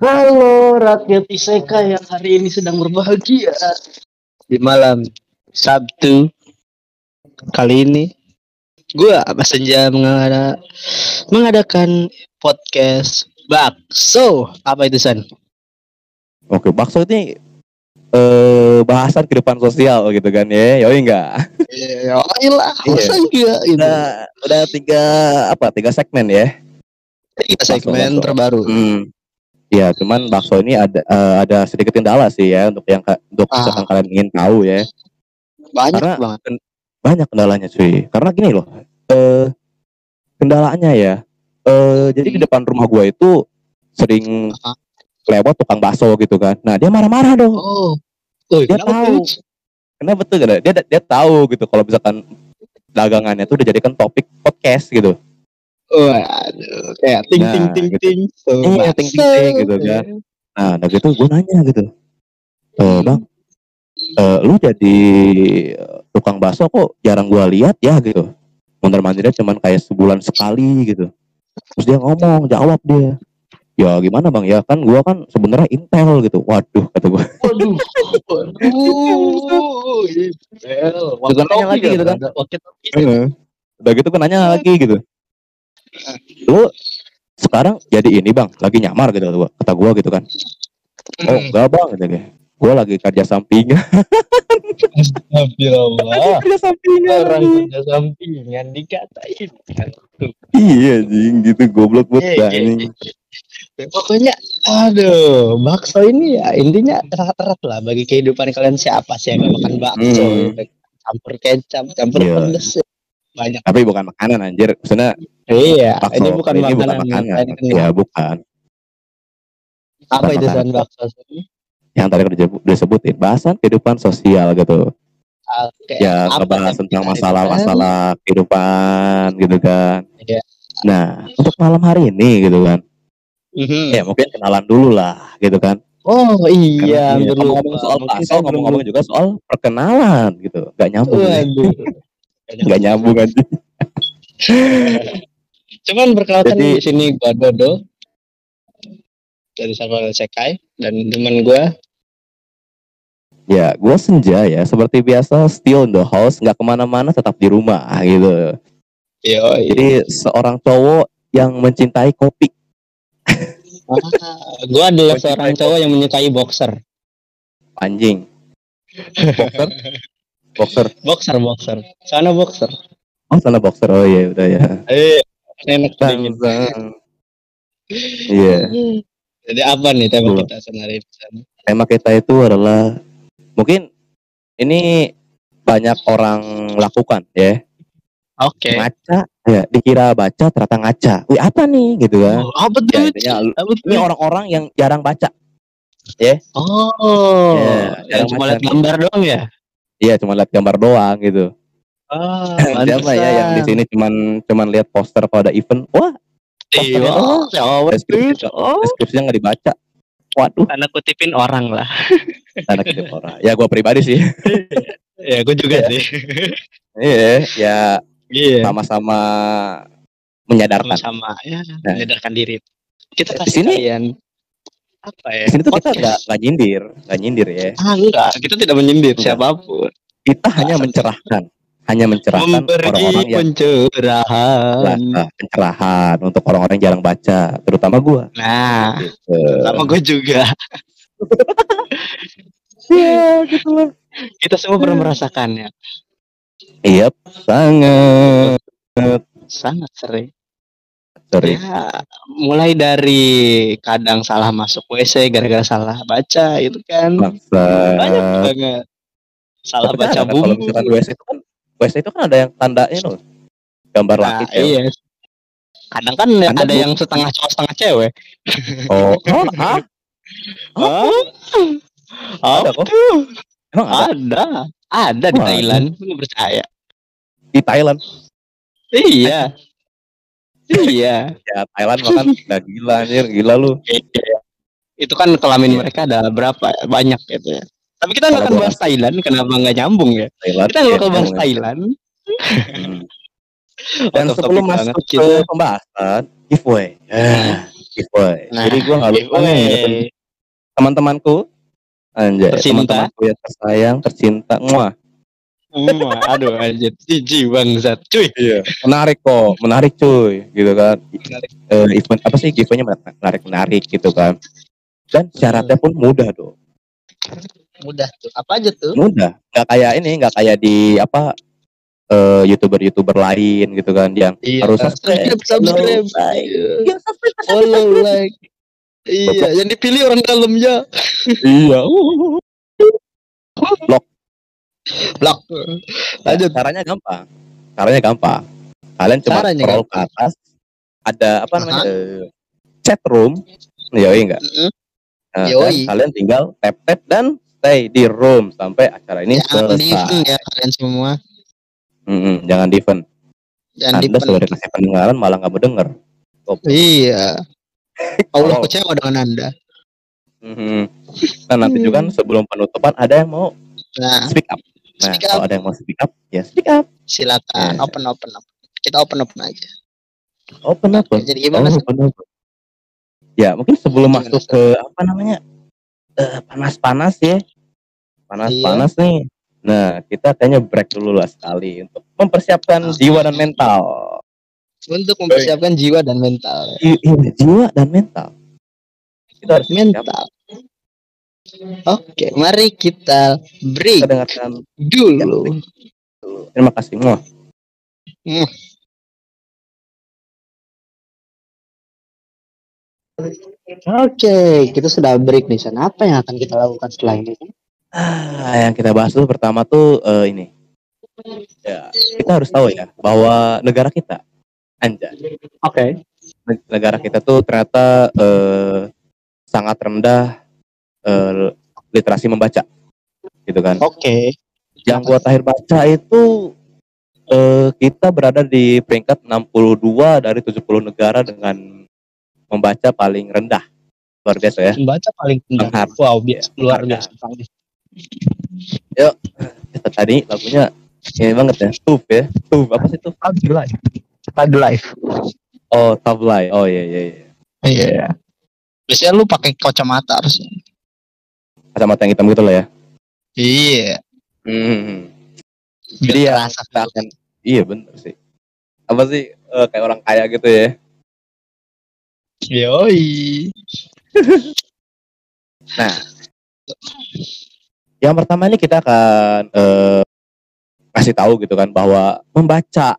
Halo rakyat Isekai yang hari ini sedang berbahagia di malam Sabtu kali ini gue Senja mengada mengadakan podcast bakso apa itu San? Oke, bakso ini eh bahasan kehidupan sosial gitu kan ya, yoi enggak? Ya, lah, Iya. masa enggak itu? Udah, udah tiga apa? Tiga segmen ya. Tiga segmen bakso. terbaru. Hmm. Ya, cuman bakso ini ada eh, ada sedikit kendala sih ya untuk yang untuk Ah. misalkan kalian ingin tahu ya. Banyak Karena- banget. Banyak kendalanya cuy. Karena gini loh, eh kendalanya ya. Eh jadi di depan rumah gua itu sering Ah. lewat tukang bakso gitu kan. Nah, dia marah-marah dong. Oh, oh Dia kenapa tahu. tuh? Kenapa betul? Dia dia tahu gitu kalau misalkan dagangannya tuh dijadikan topik podcast gitu. Waduh, kayak ting ting Nah, ting gitu. ting. Iya, ting, ting, ting, gitu kan. Nah, udah gitu gue nanya gitu. Eh, bang, eh, lu jadi eh, tukang bakso kok jarang gua lihat ya gitu. Mondar mandirnya cuman kayak sebulan sekali gitu. Terus dia ngomong, jawab dia. Ya gimana bang ya kan gua kan sebenarnya intel gitu. Waduh kata gua. Waduh. Waduh. Intel. Nanya lagi gitu kan. Walkie-talkie. Udah gitu gue nanya lagi gitu. Lu sekarang jadi ini bang, lagi nyamar gitu kata gua, kata gua gitu kan. Oh Hmm. enggak bang, gitu kan. Gue lagi kerja sampingan. Astagfirullah. kerja sampingan. Orang anjing. kerja sampingan dikatain. Iya anjing gitu goblok banget eh, anjing. eh. Pokoknya, aduh, bakso ini ya intinya erat-erat lah bagi kehidupan kalian siapa sih yang gak makan bakso? Hmm. Campur kecap, campur Iya. pedes. Banyak. Tapi bukan makanan anjir. Maksudnya Iya, bakso. ini bukan ini makanan. bukan makanan. Tadi kan Ya bukan. apa bukan itu makanan. san bakso? Yang tadi udah disebut- disebutin bahasan kehidupan sosial gitu. Oke. Ya apa ngebahas tentang masalah-masalah kehidupan gitu kan. Iya. Nah, untuk malam hari ini gitu kan. Mhm. Ya mungkin kenalan dulu lah gitu kan. Oh iya, Karena hampir lupa. ngomong soal bakso, ngomong-ngomong juga soal perkenalan gitu. Gak nyambung. ya. Waduh. Gak nyambung anjing. Cuman perkenalkan Jadi- di sini gua Dodo dari Samuel Sekai dan teman gua Ya, gue senja ya. Seperti biasa, still in the house, nggak ke mana-mana, tetap di rumah gitu. Yo, Jadi seorang cowok yang mencintai kopi. gua adalah Mencintai seorang cowok yang menyukai boxer. Anjing. Boxer? Boxer. Boxer, boxer. Sana boxer. Oh, sana boxer. Oh iya, udah ya. Eh, enak dingin. Bang. Iya. Jadi apa nih tema kita sehari ini? Tema kita itu adalah mungkin ini banyak orang lakukan ya. Oke. Ngaca, ya dikira baca ternyata ngaca. Wih, apa nih gitu kan. Oh, apa Ya, tuh? tuh? Ini orang-orang yang jarang baca. Oh, Ya, yang jarang cuma lihat gambar doang ya? Iya, cuma lihat gambar doang gitu. Ah, Siapa ya yang di sini cuman cuman lihat poster pada event. Wah, Iya, doang. cowok Deskripsi- Oh, deskripsinya nggak dibaca. Waduh, karena kutipin orang lah. anak kecil orang. Ya gua pribadi sih. Ya, gue juga sih. Iya, ya Iya. sama-sama menyadarkan. Sama-sama ya, Nah. menyadarkan diri. Kita Di kasih sini- kalian apa ya? Di sini tuh kita nggak nggak nyindir, nggak nyindir ya. Ah, enggak, kita tidak menyindir Enggak. siapa pun. Kita hanya mencerahkan, hanya mencerahkan orang-orang yang pencerahan. Nah, pencerahan untuk orang-orang yang jarang baca, terutama gua. Nah, Gitu. sama gue juga. Iya, gitu lah. Kita semua pernah merasakannya. Iya, sangat. Sangat sering. Sorry. Ya, mulai dari kadang salah masuk WC gara-gara salah baca itu kan. Maksa. Banyak banget. Salah Tapi kan baca ada, Kalau misalkan WC itu kan WC itu kan ada yang tandanya loh. Gambar Nah, laki cewek. iya. Kadang kan Anda ada bu- yang setengah cowok setengah cewek. Oh, oh, ah, Oh, Ada ada kok. emang ada Ada. Ada di. Thailand. Lu percaya? di Thailand. Iya. Iya. Ya Thailand makan udah gila anjir, gila lu. Iya. Itu kan kelamin Iya. mereka ada berapa? ya? Banyak gitu ya. Tapi kita nggak akan bahas Thailand, kenapa nggak nyambung ya? Thailand. Kita nggak bakal bahas. Thailand. Hmm. Dan sebelum masuk ke pembahasan giveaway. Ah, giveaway. Nah, Jadi gue nggak lupa nih teman-temanku, anjay, teman-temanku yang tersayang, tercinta, muah. Hmm, aduh anjir, jijik bangsat. Cuy. Iya. Menarik kok, menarik cuy, gitu kan. Menarik. Event apa sih giveaway-nya menarik menarik gitu kan. Dan syaratnya pun mudah dong. Mudah tuh. Apa aja tuh? Mudah. Nggak kayak ini, nggak kayak di apa eh, youtuber-youtuber lain gitu kan yang Iya. harus subscribe, subscribe, subscribe. follow, like. Iya. Iya, subscribe, Follow, like. Iya, yang dipilih orang dalamnya. Iya. Blok. Lanjut. Caranya gampang. Caranya gampang. Kalian cuma Caranya scroll ke atas. Ada apa namanya? eh, chat room. Yoi enggak? Mm-mm. Nah, Yoi. dan kalian tinggal tap tap dan stay di room sampai acara ini Jangan selesai. event ya kalian semua. Mm-mm, jangan di event. Jangan Anda sudah dikasih pendengaran malah nggak mau denger. Iya. Allah Oh. kecewa dengan Anda. Mhm. Nah nanti juga kan sebelum penutupan ada yang mau Nah, speak up. Nah Speak kalau up. ada yang mau speak up, ya speak up. silakan Iya. open open open. Kita open open aja. Open up. Oke, jadi gimana Oh, sih? open up. Ya mungkin sebelum Gimana, masuk ke apa namanya eh, panas-panas ya, panas-panas Iya. nih. Nah kita kayaknya break dulu lah sekali untuk mempersiapkan Ah. jiwa dan mental. Untuk mempersiapkan jiwa dan mental. Iya, jiwa dan mental. Kita harus siap. Oke, mari kita break Kita dengarkan dulu. Terima kasih. Muah. Oke, kita sudah break nih. San. Apa yang akan kita lakukan setelah ini? Ah, yang kita bahas dulu pertama tuh eh, ini. Ya, kita harus tahu ya bahwa negara kita, anja, Oke. ne- negara kita tuh ternyata eh, sangat rendah eh, literasi membaca, gitu kan. Oke. Yang gua terakhir baca itu eh, kita berada di peringkat 62 dari 70 negara dengan membaca paling rendah. Luar biasa ya. Membaca paling rendah. Menghargai. Wow, biasa, luar biasa. Kita tadi lagunya ini banget ya. Tuf ya. Tuf apa sih Tuf? Tag live. Tag live. Oh, Tably. Oh iya iya iya. Iya. Biasanya lu pakai kacamata harusnya. Kacamata yang hitam gitu lah ya. Iya. Hmm. Jadi ya akan iya bener sih. Apa sih eh, kayak orang kaya gitu ya. Yoi. Nah, yang pertama ini kita akan eh, kasih tahu gitu kan bahwa membaca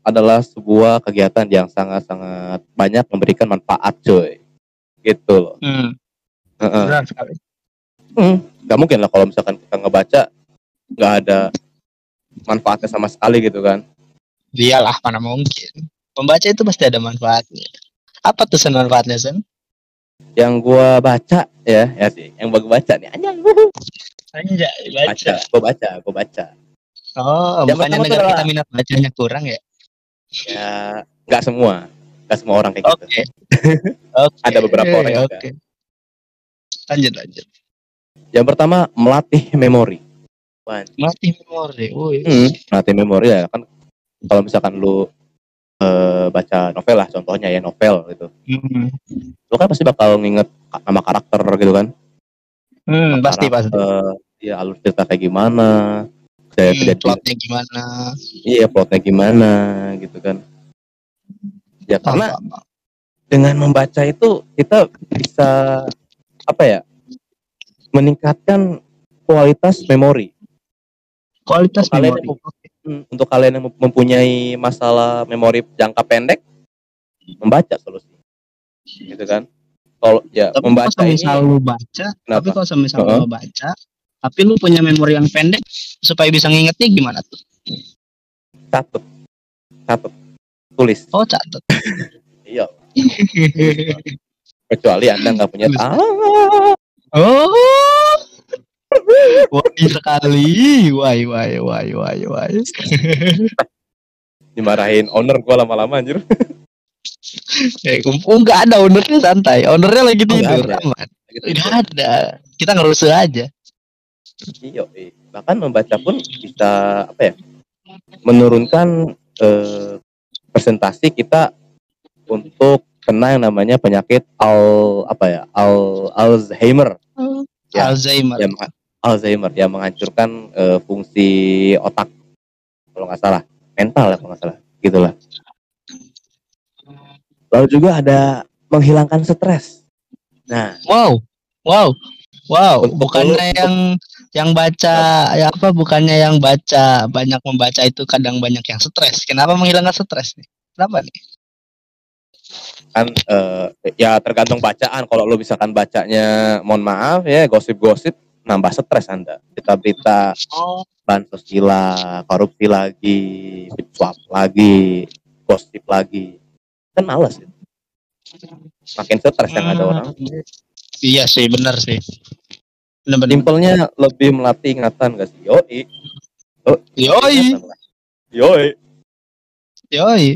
adalah sebuah kegiatan yang sangat-sangat banyak memberikan manfaat cuy. Gitu loh. Hmm, Heeh. benar sekali. Nggak mungkin lah kalau misalkan kita ngebaca nggak ada manfaatnya sama sekali gitu kan. Iyalah, mana mungkin. Membaca itu pasti ada manfaatnya. Apa tuh sen manfaatnya, Sen? Yang gua baca ya, ya sih, yang gua baca nih anjay. Anjay, Baca, gua baca, gua baca. Oh, bukannya pertama tuh negara kita minat bacanya kurang ya? Ya, nggak semua, nggak semua orang kayak gitu. Oke. Oke. Ada beberapa orang yang Oke. Lanjut, lanjut. Yang pertama melatih memori. Mati memori. Woi. hmm, melatih memori ya kan. Kalau misalkan lu eh, baca novel lah, contohnya ya novel gitu, Hmm, lu kan pasti bakal nginget nama karakter gitu kan. Hmm, pasti pasti. Karakter, ya alur cerita kayak gimana, Hmm, kayak kejadian plotnya gimana? Iya plotnya gimana gitu kan. Ya karena dengan membaca itu kita bisa apa ya meningkatkan kualitas memori. Kualitas Kalian memori. Hmm, Untuk kalian yang mempunyai masalah memori jangka pendek, membaca solusi. Gitu kan? Kalau ya Tapi membaca kalau ini misal lu baca, tapi Kenapa? kalau misal Heeh. lu baca, tapi lu punya memori yang pendek, supaya bisa ngingetnya gimana tuh? catat, catat, tulis. Oh, catat. Iya. Kecuali anda nggak punya ah, oh. Wadi sekali. Wai, wai, wai, wai, wai. dimarahin owner gua lama-lama anjir. Eh, oh, nggak ada ownernya santai. Ownernya lagi Oh, tidur. ada. aman. Gitu. Ada. Kita ngerusuh aja. Iya, iya. bahkan membaca pun bisa apa ya? Menurunkan eh, presentasi kita untuk kena yang namanya penyakit al apa ya al Alzheimer Ya. Alzheimer. mengha- Alzheimer yang menghancurkan eh, fungsi otak kalau nggak salah mental ya kalau nggak salah gitulah lalu juga ada menghilangkan stres nah Wow, wow, wow. Bukannya yang yang baca ya apa? Bukannya yang baca banyak membaca itu kadang banyak yang stres. Kenapa menghilangkan stres nih? Kenapa nih? Kan eh, ya tergantung bacaan kalau lo misalkan bacanya mohon maaf ya gosip-gosip nambah stres anda berita-berita Oh, bansos gila korupsi lagi suap lagi gosip lagi kan males ya. makin stres yang ada orang Iya sih, benar sih. Benar-benar. simpelnya lebih melatih ingatan gak sih yoi Yoi, lah. yoi yoi.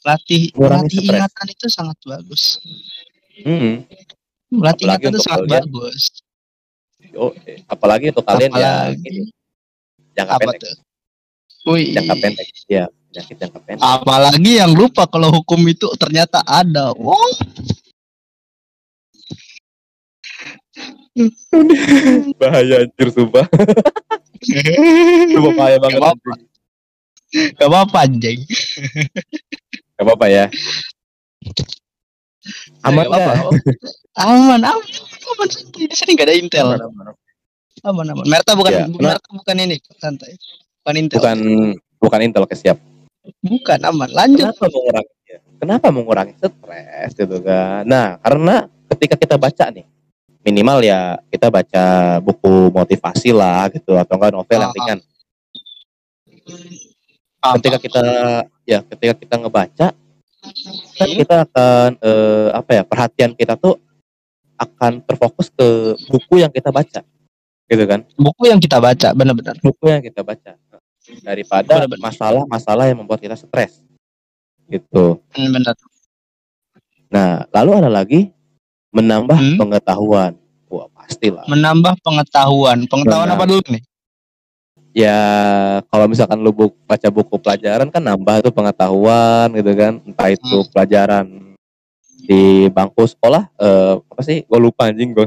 Latih, latih ingatan itu sangat bagus. Hmm, Latih Apalagi ingatan itu sangat kalian. bagus. yoi. apalagi untuk kalian ya Apalagi gini, jangka apa pendek tuh? Wih. jangka pendek ya penyakit jangka pendek Apalagi yang lupa kalau hukum itu ternyata ada. Wow. bahaya anjir sumpah sumpah bahaya banget Gak apa-apa. anjing. Gak apa-apa ya aman Gak apa-apa. nggak? Aman, aman, aman, santai. Di sini gak ada intel. Aman, aman. Aman, aman. Merta bukan, Ya, bukan Merta bukan ini, santai. Bukan intel. bukan bukan intel oke siap Bukan, aman. Lanjut. kenapa mengurangi kenapa mengurangi stres gitu kan nah karena ketika kita baca nih minimal ya kita baca buku motivasi lah gitu atau enggak novel yang ringan Apa? ketika kita ya ketika kita ngebaca kan kita akan eh, apa ya perhatian kita tuh akan terfokus ke buku yang kita baca gitu kan Buku yang kita baca, benar-benar. buku yang kita baca daripada masalah-masalah yang membuat kita stres gitu Benar. nah lalu ada lagi menambah Hmm? pengetahuan wah pastilah Menambah pengetahuan. Pengetahuan Benar. apa dulu nih? Ya kalau misalkan lu bu- baca buku pelajaran kan nambah tuh pengetahuan gitu kan entah itu Hmm. pelajaran di bangku sekolah eh, apa sih gue lupa anjing gue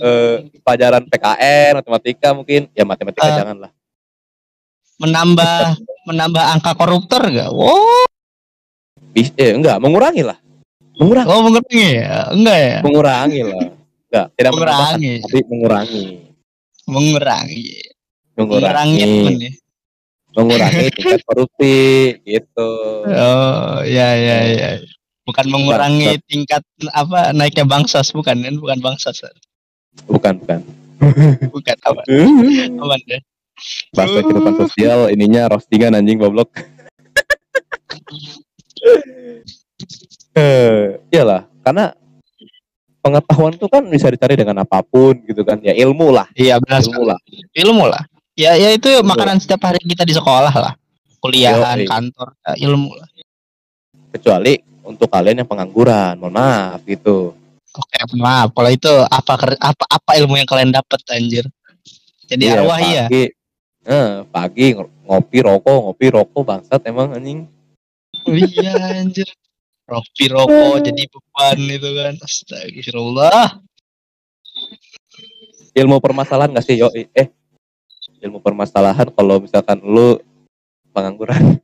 eh, pelajaran PKN matematika mungkin ya matematika Eh. jangan lah Menambah menambah angka koruptor gak? Wow. Bis- eh, enggak mengurangi lah mengurangi Oh, mengurangi ya? Enggak ya? mengurangi lah enggak tidak Mengurangi. tapi mengurangi Mengurangi. Mengurangi Mengurangi tingkat korupsi gitu Oh, ya ya ya. Bukan mengurangi tingkat apa naiknya bangsas bukan kan? Bukan bangsas. bukan bukan Bukan apa? Aman deh. bahasa kehidupan sosial ininya roastingan anjing goblok eh iyalah karena pengetahuan tuh kan bisa dicari dengan apa pun gitu kan ya ilmu lah Iya benar ilmu lah Ilmu lah. Ya ya itu makanan setiap hari kita di sekolah lah. Kuliahan, kantor, ya, ilmu lah. kecuali untuk kalian yang pengangguran mohon maaf gitu Oke, maaf. Kalau itu apa apa apa ilmu yang kalian dapat anjir? Jadi Iya, arwah iya. pagi, eh, pagi ng- ngopi rokok ngopi rokok bangsat emang anjing iya anjir. Ropi rokok jadi beban itu kan. Astagfirullah. ilmu permasalahan gak sih yo eh ilmu permasalahan kalau misalkan lu pengangguran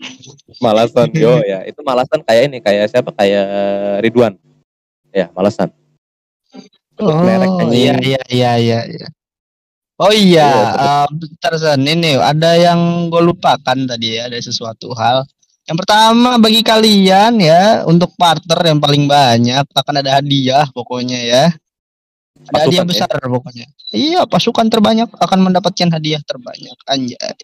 malasan yo ya itu malasan kayak ini kayak siapa kayak Ridwan ya malasan Oh iya iya iya iya. iya. Oh iya, bentar San. Ini ada yang gue lupakan tadi ya, ada sesuatu hal. Yang pertama bagi kalian ya, untuk partner yang paling banyak akan ada hadiah pokoknya ya. Ada hadiah Pasukan, ya? besar pokoknya. Iya, pasukan terbanyak akan mendapatkan hadiah terbanyak. Anjay.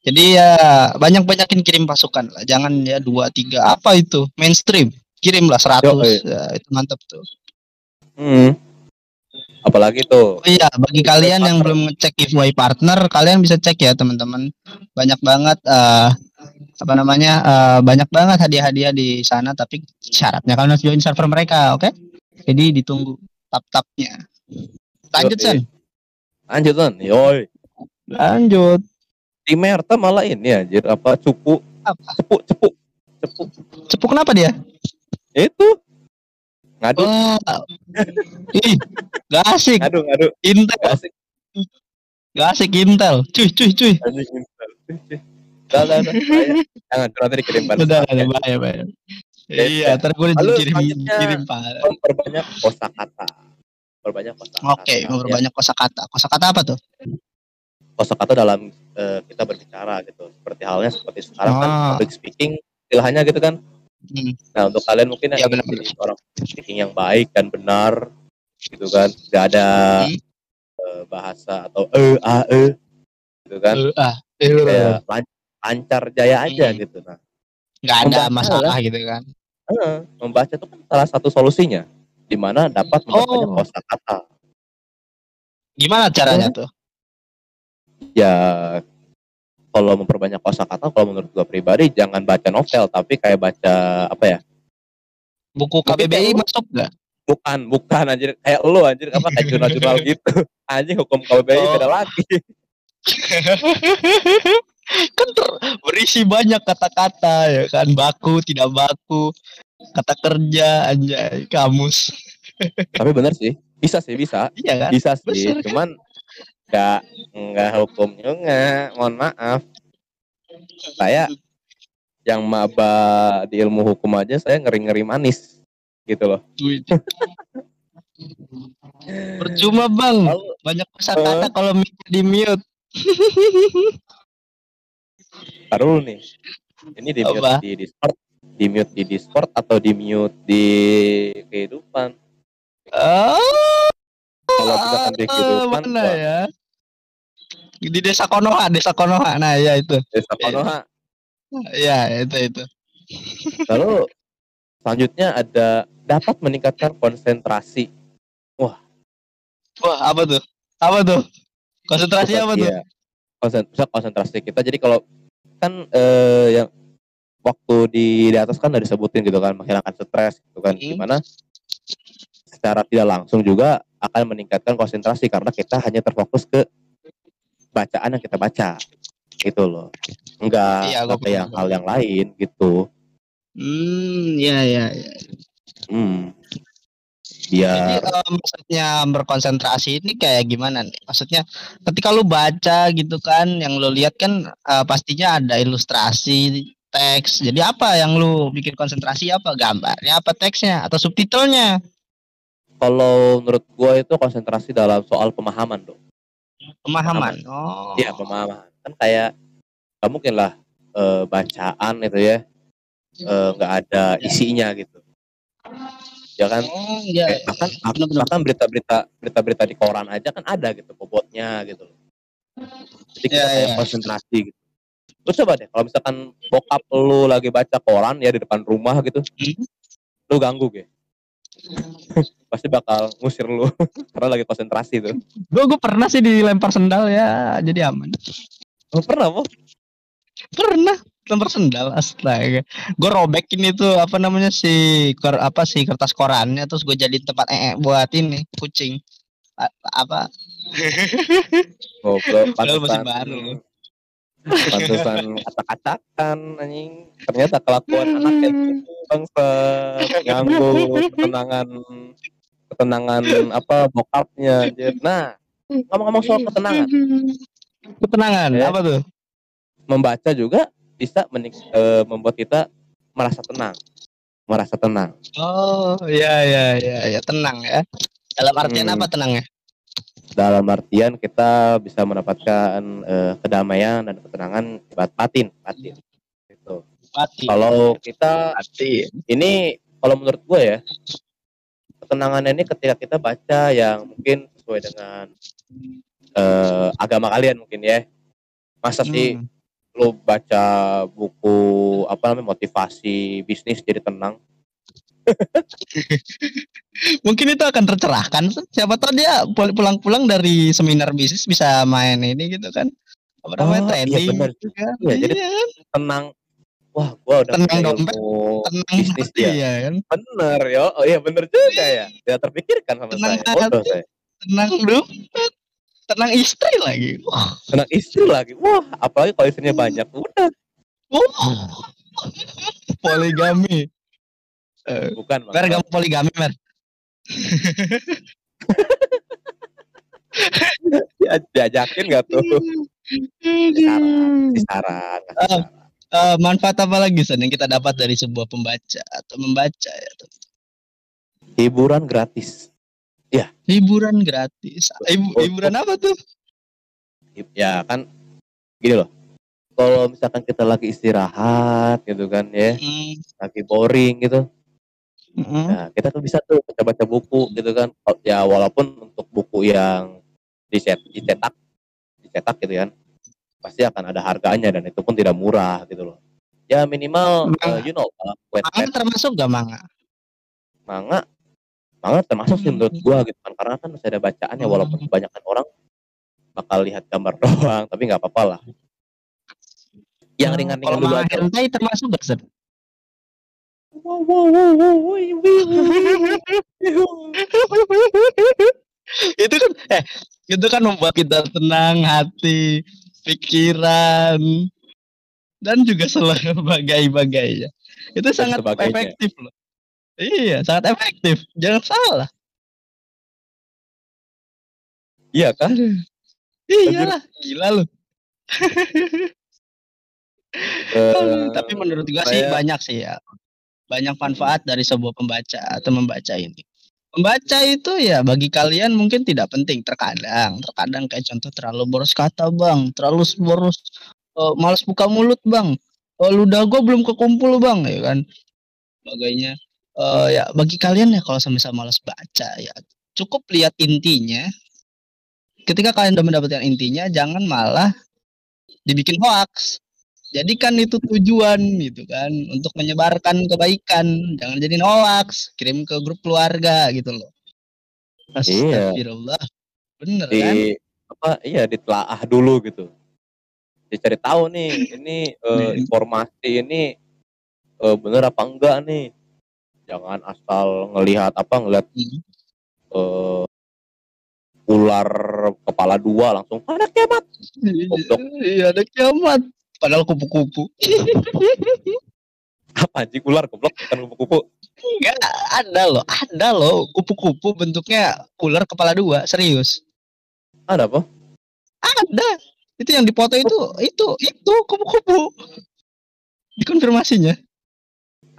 Jadi ya banyak-banyakin kirim pasukan lah. Jangan ya dua tiga apa itu mainstream. Kirimlah 100 Yoi. ya, itu mantap tuh. Hmm. Apalagi tuh Oh iya, bagi kalian yang partner. belum ngecek giveaway partner, kalian bisa cek ya teman-teman. Banyak banget eh apa namanya? eh, banyak banget hadiah-hadiah di sana tapi syaratnya kalian harus join server mereka, oke? Jadi ditunggu tap-tapnya. Lanjut. San. lanjut kan yoi Lanjut. di Merta malah ini anjir apa cupu Apa? cepu cepu cepu Cepu kenapa dia? itu ngadu Wah. Ih, gak asik. ngadu ngadu Intel, asik gak asik Intel. Cuy, cuy, cuy. anjing Udah, udah, udah. Bahaya. Jangan, nanti dikirim balas. Udah, udah bahaya, bahaya. Ya, Iya, ntar gue selanjutnya- kirim pak. Memperbanyak kosakata. Perbanyak kosakata. Oke, Ya, memperbanyak kosakata. Kosakata apa tuh? kosakata dalam eh, kita berbicara gitu. Seperti halnya seperti sekarang kan Ah. public speaking istilahnya gitu kan. Hmm. Nah, untuk kalian mungkin Iya, yang jadi orang speaking yang baik dan benar gitu kan. Gak ada Hmm. eh, bahasa atau e a e gitu kan. Eh, Kayak lan- lancar jaya aja Hmm. gitu. Nah, nggak ada masalah gitu kan? Membaca itu kan salah satu solusinya di mana dapat memperbanyak Oh. kosakata. Gimana caranya tuh? ya kalau memperbanyak kosakata kalau menurut gua pribadi jangan baca novel tapi kayak baca apa ya Buku KBBI masuk nggak? bukan bukan anjir kayak lu anjir apa kayak jurnal-jurnal gitu anjing hukum KBBI Oh. beda lagi kan ter- berisi banyak kata-kata ya kan? Baku tidak baku kata kerja anjay kamus. Tapi bener sih bisa sih bisa. Iya kan? Bisa sih Bener. cuman nggak nggak hukum juga mohon maaf. Saya yang maba di ilmu hukum aja saya ngeri-ngeri manis gitu loh. Percuma bang. Banyak kata-kata kalau di mute taruh nih. Ini di mute Apa? di Discord. Di mute di Discord atau di mute di kehidupan? Oh kalau misalkan di kehidupan mana wah, ya? Di desa Konoha desa Konoha. Nah ya itu. Desa Konoha. Ya itu itu. Lalu selanjutnya ada dapat meningkatkan konsentrasi. Wah. Apa tuh? Apa tuh? Konsentrasi apa tuh? Iya. Bisa konsentrasi kita. Jadi kalau kan eh, yang waktu di, di atas kan udah disebutin gitu kan menghilangkan stres gitu kan gimana secara tidak langsung juga akan meningkatkan konsentrasi karena kita hanya terfokus ke bacaan yang kita baca gitu loh. Enggak Iya, apa yang hal yang lain gitu. Hmm ya ya ya hmm Jadi biar eh, maksudnya berkonsentrasi ini kayak gimana nih? Maksudnya ketika lu baca gitu kan, yang lu lihat kan eh, pastinya ada ilustrasi teks. Jadi apa yang lu bikin konsentrasi apa? Gambarnya apa teksnya atau subtitlenya? kalau menurut gue itu konsentrasi dalam soal pemahaman dong Pemahaman. Oh. Iya pemahaman kan kayak nggak mungkin lah eh, bacaan itu ya eh, nggak ada isinya gitu ya kan Oh, iya. Kayak bahkan Bener-bener. bahkan berita-berita berita-berita di koran aja kan ada gitu bobotnya gitu loh jadi kita Iya, kayak iya. konsentrasi gitu terus coba deh kalau misalkan bokap lu lagi baca koran ya di depan rumah gitu Hmm. lu ganggu gitu pasti bakal ngusir lu karena lagi konsentrasi tuh Gue gue pernah sih dilempar sendal ya, jadi aman. oh, pernah mau Pernah lempar sendal astaga. Gue robekin itu apa namanya si kor, apa sih kertas korannya terus gue jadiin tempat ee buat ini kucing. A- apa Goblok, Padahal masih baru pantesan kacak-kacakan anjing ternyata kelakuan anak kayak gitu bangsa ganggu ketenangan ketenangan apa bokapnya nah ngomong-ngomong soal ketenangan ketenangan Ya. apa tuh? membaca juga bisa menik- eh, membuat kita merasa tenang merasa tenang Oh iya iya iya ya tenang ya. Dalam artian Hmm. apa tenangnya? dalam artian kita bisa mendapatkan eh, kedamaian dan ketenangan bat- batin batin gitu. Mati. kalau kita Mati. ini kalau menurut gue ya ketenangan ini ketika kita baca yang mungkin sesuai dengan eh, agama kalian mungkin ya masa sih Hmm. Lu baca buku apa namanya motivasi bisnis jadi tenang Mungkin itu akan tercerahkan. Siapa tahu dia pul- pulang-pulang dari seminar bisnis bisa main ini gitu kan. Apa namanya Oh, iya bener. gitu kan. Iya, jadi Iya kan? tenang wah gua udah Tenang dompet, tenang bisnis hati ya ya kan. bener yo oh iya bener juga ya tidak terpikirkan sama Tenang saya bodoh hati. saya Tenang dompet. Tenang istri lagi. Wah. Tenang istri lagi. Wah, apalagi kalau istrinya banyak. Udah, Wah. Poligami. Eh, bukan. Mer gak mau poligami, Mer. Dia- Diajakin gak tuh? Saran, saran, saran. Eh, manfaat apa lagi San yang kita dapat dari sebuah pembaca atau membaca ya? Hiburan gratis. Hiburan gratis. Hibu- Oh, hiburan apa tuh? Ya kan, gini loh. Kalau misalkan kita lagi istirahat gitu kan ya, Hmm, lagi boring gitu, hmm. Nah, kita tuh bisa tuh baca-baca buku gitu kan. Ya walaupun untuk buku yang diset, dicetak, dicetak gitu kan, pasti akan ada harganya dan itu pun tidak murah gitu loh. Ya minimal, Manga. eh, you know, uh, wet Manga termasuk gak manga? manga, manga termasuk sih Hmm. menurut gua gitu kan, karena kan masih ada bacaannya Hmm. walaupun kebanyakan orang bakal lihat gambar doang, tapi nggak apa-apa lah. Yang ringan-ringan Kalau dulu aja. hentai termasuk gak wih. itu kan eh itu kan membuat kita tenang hati pikiran dan juga sebagainya itu sangat efektif loh iya sangat efektif. Jangan salah. Iya kan? iyalah gila lu. Eh, tapi menurut gua sih banyak sih ya. Banyak manfaat dari sebuah pembaca atau membaca ini. Membaca itu ya bagi kalian mungkin tidak penting. Terkadang terkadang kayak contoh terlalu boros kata bang. Terlalu boros eh, malas buka mulut bang. Oh, ludah gua belum kekumpul bang ya kan? Sebagainya Eh, ya bagi kalian ya kalau sama-sama malas baca ya cukup lihat intinya. Ketika kalian sudah mendapatkan intinya jangan malah dibikin hoax jadikan itu tujuan gitu kan untuk menyebarkan kebaikan. Jangan jadi hoax kirim ke grup keluarga gitu loh. Iya. Astagfirullah. Bener kan? di apa iya ditelaah dulu gitu. Dicari tahu nih ini Iya. informasi ini eh, bener apa enggak nih jangan asal ngelihat apa ngelihat eh, ular kepala dua langsung ada Goblok. iya ada kiamat. Padahal kupu-kupu. Apa anjing ular goblok? Bukan kupu-kupu. Enggak ada loh ada loh. Kupu-kupu bentuknya ular kepala dua serius. Ada apa? Ada. Itu yang dipoto itu itu itu kupu-kupu. Dikonfirmasinya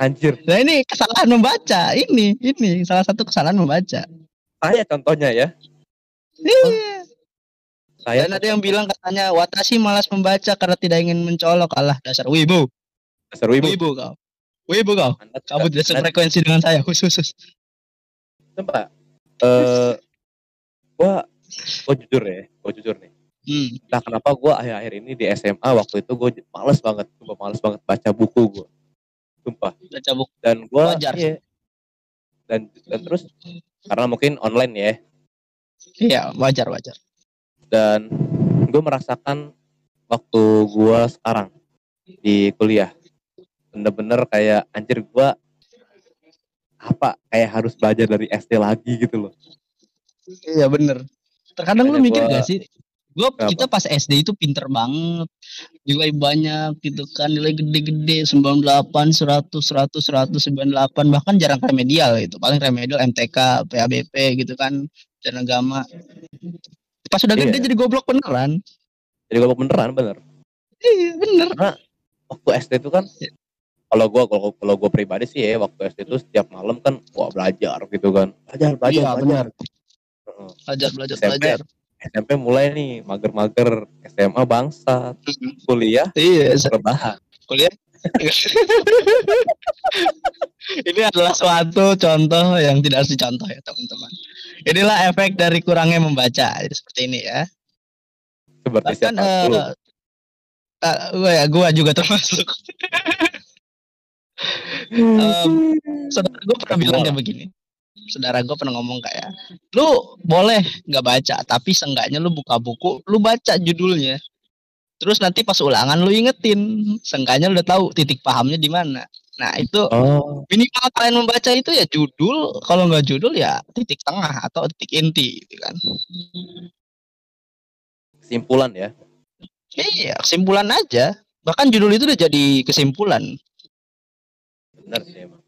anjir nah ini kesalahan membaca ini ini salah satu kesalahan membaca saya contohnya ya Iya. saya Dan ada yang bilang katanya Watashi malas membaca karena tidak ingin mencolok. Allah dasar wibu. seru ibu Wibu kau. Wibu kau. anda Kamu tidak sefrekuensi dengan saya khusus. eh gua gua jujur ya gua jujur nih Hmm. Nah kenapa gue akhir-akhir ini di SMA waktu itu gue males banget, gue males banget baca buku gue, sumpah. Baca buku. Dan gue, Wajar. iya. dan dan terus karena mungkin online ya, Iya, wajar wajar. dan gue merasakan waktu gue sekarang di kuliah, bener-bener kayak anjir gue apa kayak harus belajar dari SD lagi gitu loh. Iya bener. Terkadang lu Makanya mikir gua- gak sih? Gua Kenapa? kita pas SD itu pinter banget. Nilai banyak gitu kan, nilai gede-gede 98, 100, 100, 198 bahkan jarang remedial itu. Paling remedial MTK, PABP gitu kan, dan agama. Pas udah gede Iya. jadi goblok beneran. Jadi gue beneran bener. Iya, bener. Waktu SD itu kan, kalau gue kalau kalau gue pribadi sih ya waktu SD itu setiap malam kan wah belajar gitu kan, belajar belajar Iya, belajar. Belajar, belajar, SMP. belajar. SMP mulai nih mager-mager SMA bangsa kuliah Iya, rebahan kuliah. Ini adalah suatu contoh yang tidak harus dicontoh ya teman-teman. Inilah efek dari kurangnya membaca. Seperti ini ya. seperti Bahkan siapa dulu eh, gua ya gua juga termasuk. Em, saudara gue pernah bilang kayak begini. Saudara gue pernah ngomong kayak, lu boleh nggak baca, tapi seenggaknya lu buka buku, lu baca judulnya. Terus nanti pas ulangan lu ingetin, seenggaknya lu udah tahu titik pahamnya di mana. Nah itu oh minimal kalian membaca itu ya judul, kalau nggak judul ya titik tengah atau titik inti, gitu kan. kesimpulan ya. Iya, kesimpulan aja. Bahkan judul itu udah jadi kesimpulan. Benar sih emang.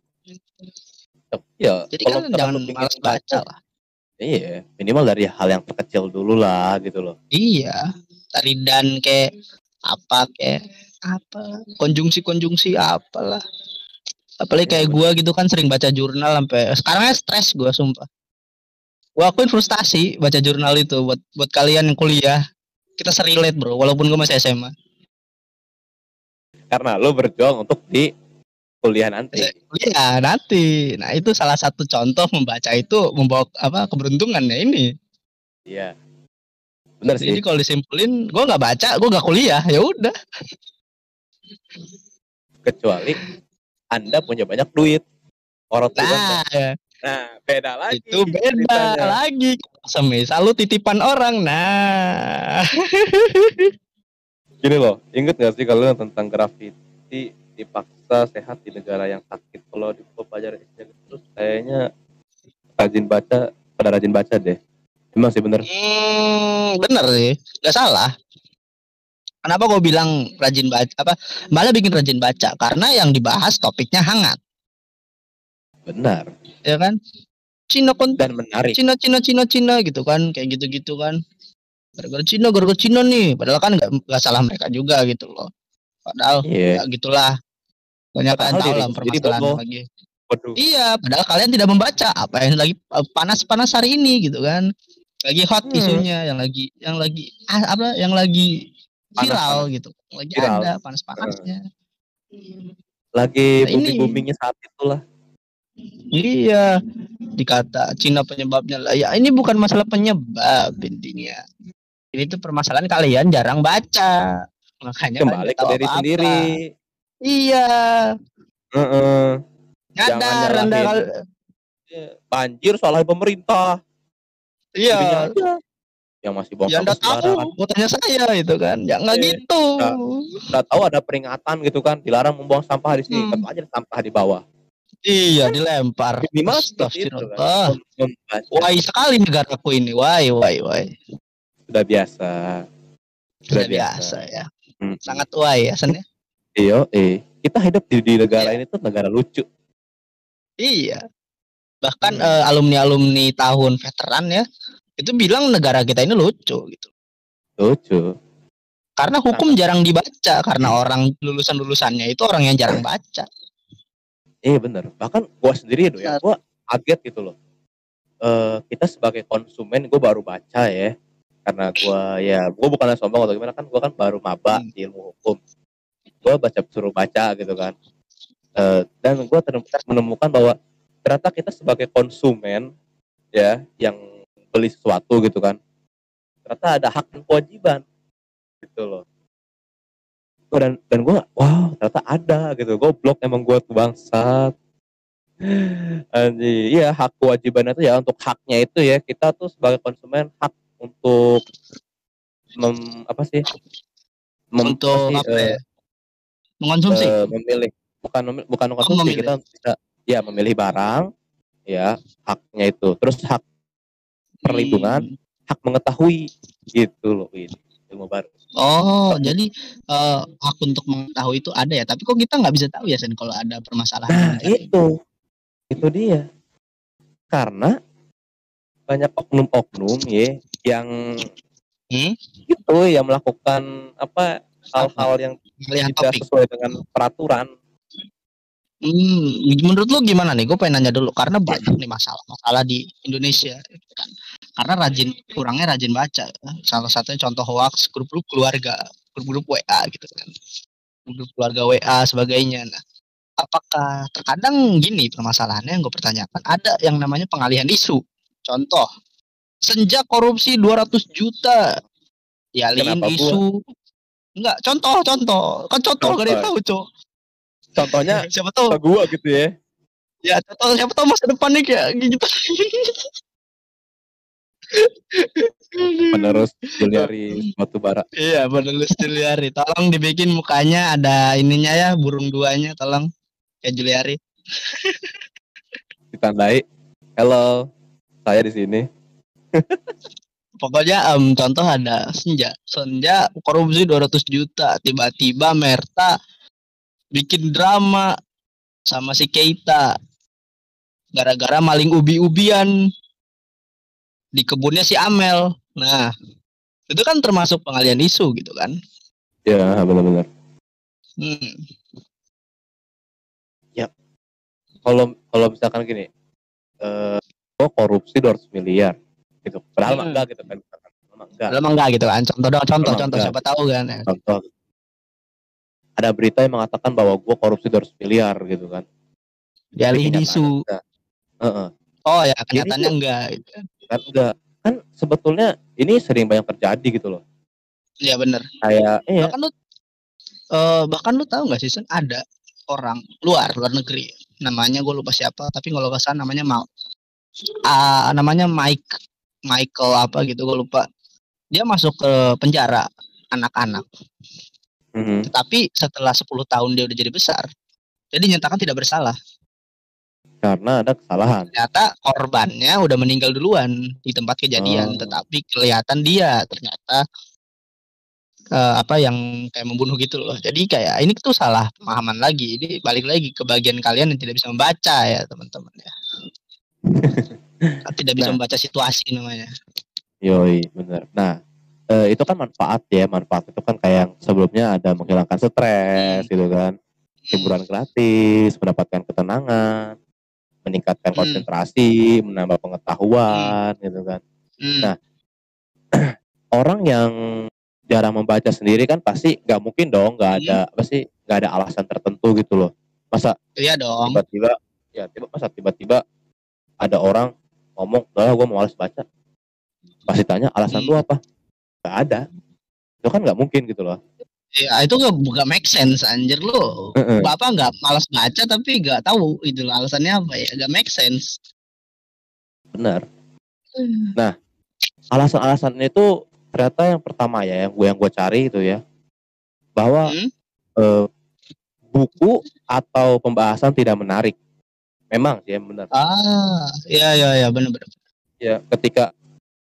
Tapi ya, Jadi kalau kan jangan malas baca lah. Iya, minimal dari hal yang terkecil dulu lah gitu loh. Iya, dari dan kayak apa kayak apa konjungsi-konjungsi apalah. Apalagi kayak Iya, gua gitu kan sering baca jurnal sampai sekarangnya stres gua sumpah. Gua akuin frustasi baca jurnal itu buat buat kalian yang kuliah. Kita serelate bro, walaupun gua masih SMA. Karena lo berjuang untuk di kuliah nanti. Iya nanti. Nah itu salah satu contoh membaca itu membawa apa keberuntungan ya ini. Iya. Benar sih. Jadi kalau disimpulin, gua nggak baca, gua nggak kuliah, ya udah. Kecuali Anda punya banyak duit. Orang tua Nah, Anda. Nah, beda lagi. itu beda ceritanya. lagi. Semisal lu titipan orang, nah. Gini loh, inget gak sih kalau tentang graffiti dipaksa sehat di negara yang sakit? Kalau di pelajaran SD terus kayaknya rajin baca, pada rajin baca deh. Emang sih bener. Hmm, bener sih, nggak salah. Kenapa gue bilang rajin baca? Apa malah bikin rajin baca? Karena yang dibahas topiknya hangat, Benar. ya kan? Cina kon Dan menarik. Cina Cina Cina Cina gitu kan, kayak gitu gitu kan. Gara-gara Cina, gara-gara Cina nih. Padahal kan nggak salah mereka juga gitu loh. Padahal Iya. ya gitulah. Banyak Padahal kalian tahu lah permasalahan lagi. Waduh. Iya, padahal kalian tidak membaca apa yang lagi eh, panas-panas hari ini gitu kan. Lagi hot Hmm. isunya yang lagi yang lagi ah, apa yang lagi viral Panas, gitu. Lagi Viral. ada panas-panasnya. Lagi Nah, booming-boomingnya saat itulah. Iya, dikata Cina penyebabnya lah. Ya ini bukan masalah penyebab intinya. Ini tuh permasalahan kalian jarang baca. Makanya kalian Kembali ke diri sendiri. Iya, nyadar Anda nyalahin. kal- Banjir soalnya pemerintah. Iya, yang masih ya Anda sampah sembarangan. tahu, tanya saya itu kan. Ya nggak Iya. gitu. Udah tahu ada peringatan gitu kan, dilarang membuang sampah di sini, Hmm. tetap aja sampah di bawah. Iya, dilempar. Minimal seperti itu kan. Wai sekali negaraku ini. Wai, wai, wai. sudah biasa. Sudah biasa ya. Hmm. Sangat wai ya, Sen, ya. Iya, eh. Kita hidup di, di negara ini tuh negara lucu. Iya. Bahkan Hmm. eh, alumni-alumni tahun veteran ya, itu bilang negara kita ini lucu gitu. Lucu. Karena hukum jarang dibaca karena orang lulusan-lulusannya itu orang yang jarang baca. Iya bener. Bahkan gua sendiri tuh ya, gua kaget gitu loh. Eh kita sebagai konsumen gua baru baca ya. Karena gua ya, gua bukan sombong atau gimana kan gua kan baru maba Hmm. di ilmu hukum. Gua baca suruh baca gitu kan. Eh dan gua terem- menemukan bahwa ternyata kita sebagai konsumen ya yang beli sesuatu gitu kan. Ternyata ada hak dan kewajiban gitu loh. Dan dan gue wow ternyata ada gitu goblok emang gue tuh bangsat Anjir, iya hak kewajibannya itu ya untuk haknya itu ya kita tuh sebagai konsumen hak untuk mem, apa sih Mem- Untuk sih, apa eh, ya? Mengkonsumsi. eh, memilih bukan memilih, bukan konsumsi memilih. kita bisa ya memilih barang ya haknya itu terus hak perlindungan Hmm. hak mengetahui gitu loh ini ilmu baru Oh, jadi eh, hak untuk mengetahui itu ada ya. Tapi kok kita nggak bisa tahu ya, Sen, kalau ada permasalahan. Nah, itu. Itu dia. Karena banyak oknum-oknum ya yang Hmm? itu yang melakukan apa hal-hal yang Pilihan tidak topik. sesuai dengan peraturan. Hmm, menurut lu gimana nih? Gue pengen nanya dulu karena banyak nih masalah-masalah di Indonesia gitu kan. Karena rajin kurangnya rajin baca. Salah satunya contoh hoax grup-grup keluarga, grup-grup WA gitu kan. Grup keluarga WA sebagainya. Nah, apakah terkadang gini permasalahannya yang gue pertanyakan ada yang namanya pengalihan isu. Contoh, senja korupsi 200 juta. Kenapa gua? isu. Enggak, contoh, contoh. Kan contoh gak ada yang tahu, Cok. Contohnya Siapa tahu gua gitu ya. ya contoh siapa tahu masa depannya kayak gitu Penerus Juliari batu bara. iya penulis Juliari tolong dibikin mukanya ada ininya ya burung duanya tolong kayak Juliari Ditandai. Hello, saya di sini. pokoknya um, contoh ada senja. Senja korupsi 200 juta. Tiba-tiba Merta bikin drama sama si Keita. Gara-gara maling ubi-ubian di kebunnya si Amel. Nah itu kan termasuk pengalian isu gitu kan? Ya benar-benar. Hmm. kalau kalau misalkan gini eh oh korupsi 200 miliar gitu. Padahal Hmm. enggak gitu kan. Enggak. Padahal enggak gitu kan. Contoh dong contoh contoh siapa tahu kan ya. contoh. Ada berita yang mengatakan bahwa gue korupsi 200 miliar gitu kan. Dialihin Tapi isu. Heeh. oh ya kenyataannya tuh- enggak gitu. kan enggak. Kan sebetulnya ini sering banyak terjadi gitu loh. Iya bener. Kayak iya. Bahkan lu eh bahkan lu tahu nggak sih Sen? ada orang luar luar negeri. Namanya gue lupa siapa tapi kalau nggak salah namanya Mal. Ah, namanya Mike Michael apa gitu gue lupa. Dia masuk ke penjara anak-anak. Mhm. tetapi setelah 10 tahun dia udah jadi besar dia dinyatakan tidak bersalah. Karena ada kesalahan. Ternyata korbannya udah meninggal duluan di tempat kejadian Oh. tetapi kelihatan dia ternyata eh, apa yang kayak membunuh gitu loh. Jadi kayak ini tuh salah pemahaman lagi. Ini balik lagi ke bagian kalian yang tidak bisa membaca ya teman-teman ya tidak bisa Nah. membaca situasi namanya Yoi, bener. Nah, eh, itu kan manfaat ya, manfaat itu kan kayak yang sebelumnya ada menghilangkan stres gitu kan, hiburan gratis, mendapatkan ketenangan, meningkatkan Hmm. konsentrasi, menambah pengetahuan gitu kan. Hmm, Nah, Orang yang jarang membaca sendiri kan pasti nggak mungkin dong, nggak ada apa sih, nggak ada alasan tertentu gitu loh. Masa iya dong tiba-tiba, ya tiba masa tiba-tiba ada orang ngomong, udah gue malas baca. Pasti tanya alasan Hmm. lu apa? Gak ada. Itu kan nggak mungkin gitu loh. ya itu gak, gak make sense anjir lo bapak nggak malas baca tapi nggak tahu itu alasannya apa ya gak make sense Benar. Alasan-alasan itu ternyata yang pertama ya, yang gue yang gue cari itu ya, bahwa Hmm? eh, buku atau pembahasan tidak menarik. Memang sih, benar. ah iya iya iya benar-benar Ya, ketika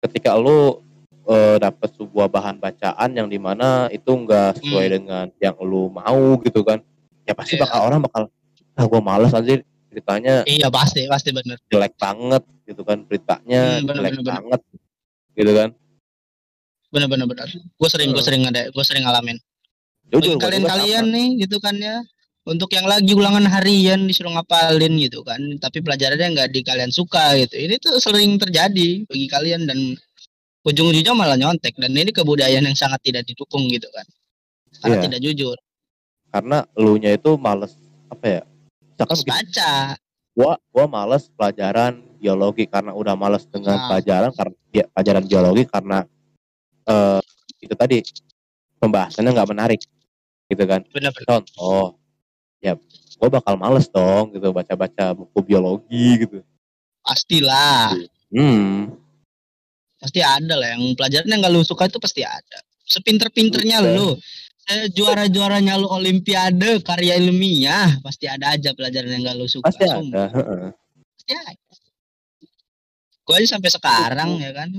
ketika lu eh, dapat sebuah bahan bacaan yang di mana itu enggak sesuai Hmm. dengan yang lu mau gitu kan, ya pasti Iya. bakal orang bakal ah gue males aja ceritanya iya pasti pasti benar jelek banget gitu kan beritanya Hmm, bener, jelek bener, bener. banget gitu kan benar benar benar gue sering gue Heeh. sering ada gue sering ngalamin jujur kalian kalian sama. nih gitu kan ya untuk yang lagi ulangan harian disuruh ngapalin gitu kan. Tapi pelajarannya nggak di kalian suka gitu. Ini tuh sering terjadi bagi kalian dan ujung-ujungnya malah nyontek. Dan ini kebudayaan yang sangat tidak didukung gitu kan. Karena Iya. tidak jujur. Karena elunya itu males apa ya misalkan begini, baca. Gua gua males pelajaran biologi karena udah males dengan Nah. pelajaran karena ya, pelajaran biologi karena eh itu tadi pembahasannya nggak menarik gitu kan. Benar-benar contoh ya gua bakal males dong gitu baca-baca buku biologi gitu. Pastilah. Hmm. Pasti ada lah yang pelajaran yang gak lu suka itu pasti ada. Sepinter-pinternya Bukan. lu. Eh, juara-juaranya lu olimpiade karya ilmiah pasti ada aja pelajaran yang gak lu suka pasti sumpah. ada pasti ada. Gue aja sampai sekarang ya kan.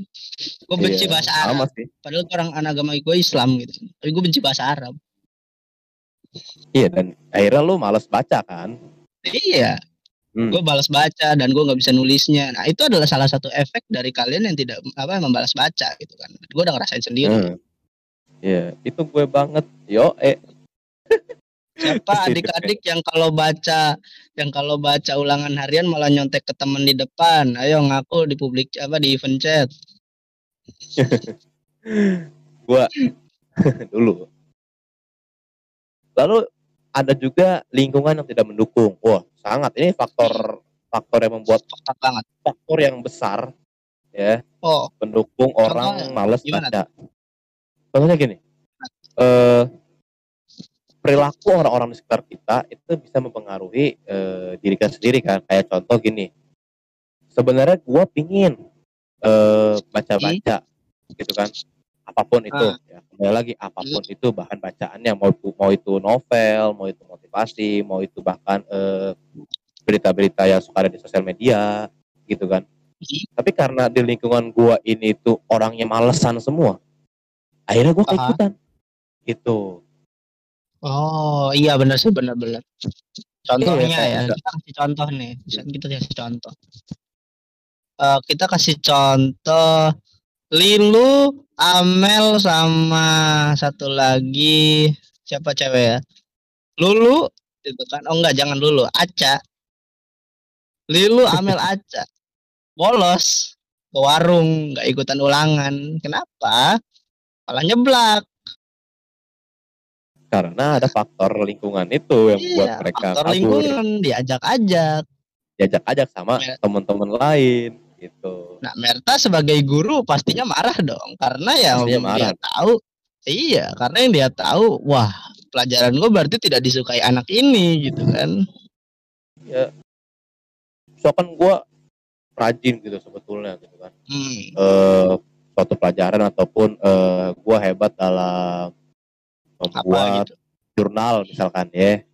Gue benci Iya, bahasa Arab. sih. Padahal orang anak agama gue Islam gitu. Tapi gue benci bahasa Arab iya dan akhirnya lu males baca kan iya Hmm. gue balas baca dan gue nggak bisa nulisnya nah itu adalah salah satu efek dari kalian yang tidak apa membalas baca gitu kan gue udah ngerasain sendiri Hmm. Iya, itu gue banget. Yo, eh, Siapa adik-adik yang kalau baca yang kalau baca ulangan harian malah nyontek ke teman di depan. Ayo ngaku di publik apa di event chat. dulu. Lalu ada juga lingkungan yang tidak mendukung. Wah, sangat. Ini faktor faktor yang membuat banget. faktor yang besar ya Oh, pendukung orang gimana baca. Contohnya gini, eh perilaku orang-orang di sekitar kita itu bisa mempengaruhi eh, diri kita sendiri kan. Kayak contoh gini, sebenarnya gua pingin eh baca-baca gitu kan, apa pun itu. Ah. Ya, kembali lagi apa pun itu bahan bacaannya mau itu mau itu novel, mau itu motivasi, mau itu bahkan eh, berita-berita yang suka ada di sosial media gitu kan Tapi karena di lingkungan gua ini tuh orangnya malesan semua. Akhirnya gua keikutan. Gitu. Oh iya benar sih benar-benar. Contohnya Iya, ya enggak. kita kasih contoh nih. Kita kasih contoh. Eh, kita kasih contoh Lilu, Amel sama satu lagi siapa cewek ya? Lulu gitu kan. Oh enggak jangan Lulu, Aca. Lilu, Amel, Aca. Bolos ke warung, nggak ikutan ulangan. Kenapa? Malah nyeblak. Karena ada faktor lingkungan itu yang buat Iya, mereka faktor kabur. lingkungan diajak-ajak. Diajak-ajak sama teman-teman lain gitu. Nah, Merta sebagai guru pastinya marah dong karena yang Pastinya marah. dia tahu iya, karena yang dia tahu wah, pelajaran gue berarti tidak disukai anak ini gitu kan. So kan gua rajin gitu sebetulnya gitu kan. Hmm. eh suatu pelajaran ataupun eh gua hebat dalam membuat gitu. jurnal misalkan ya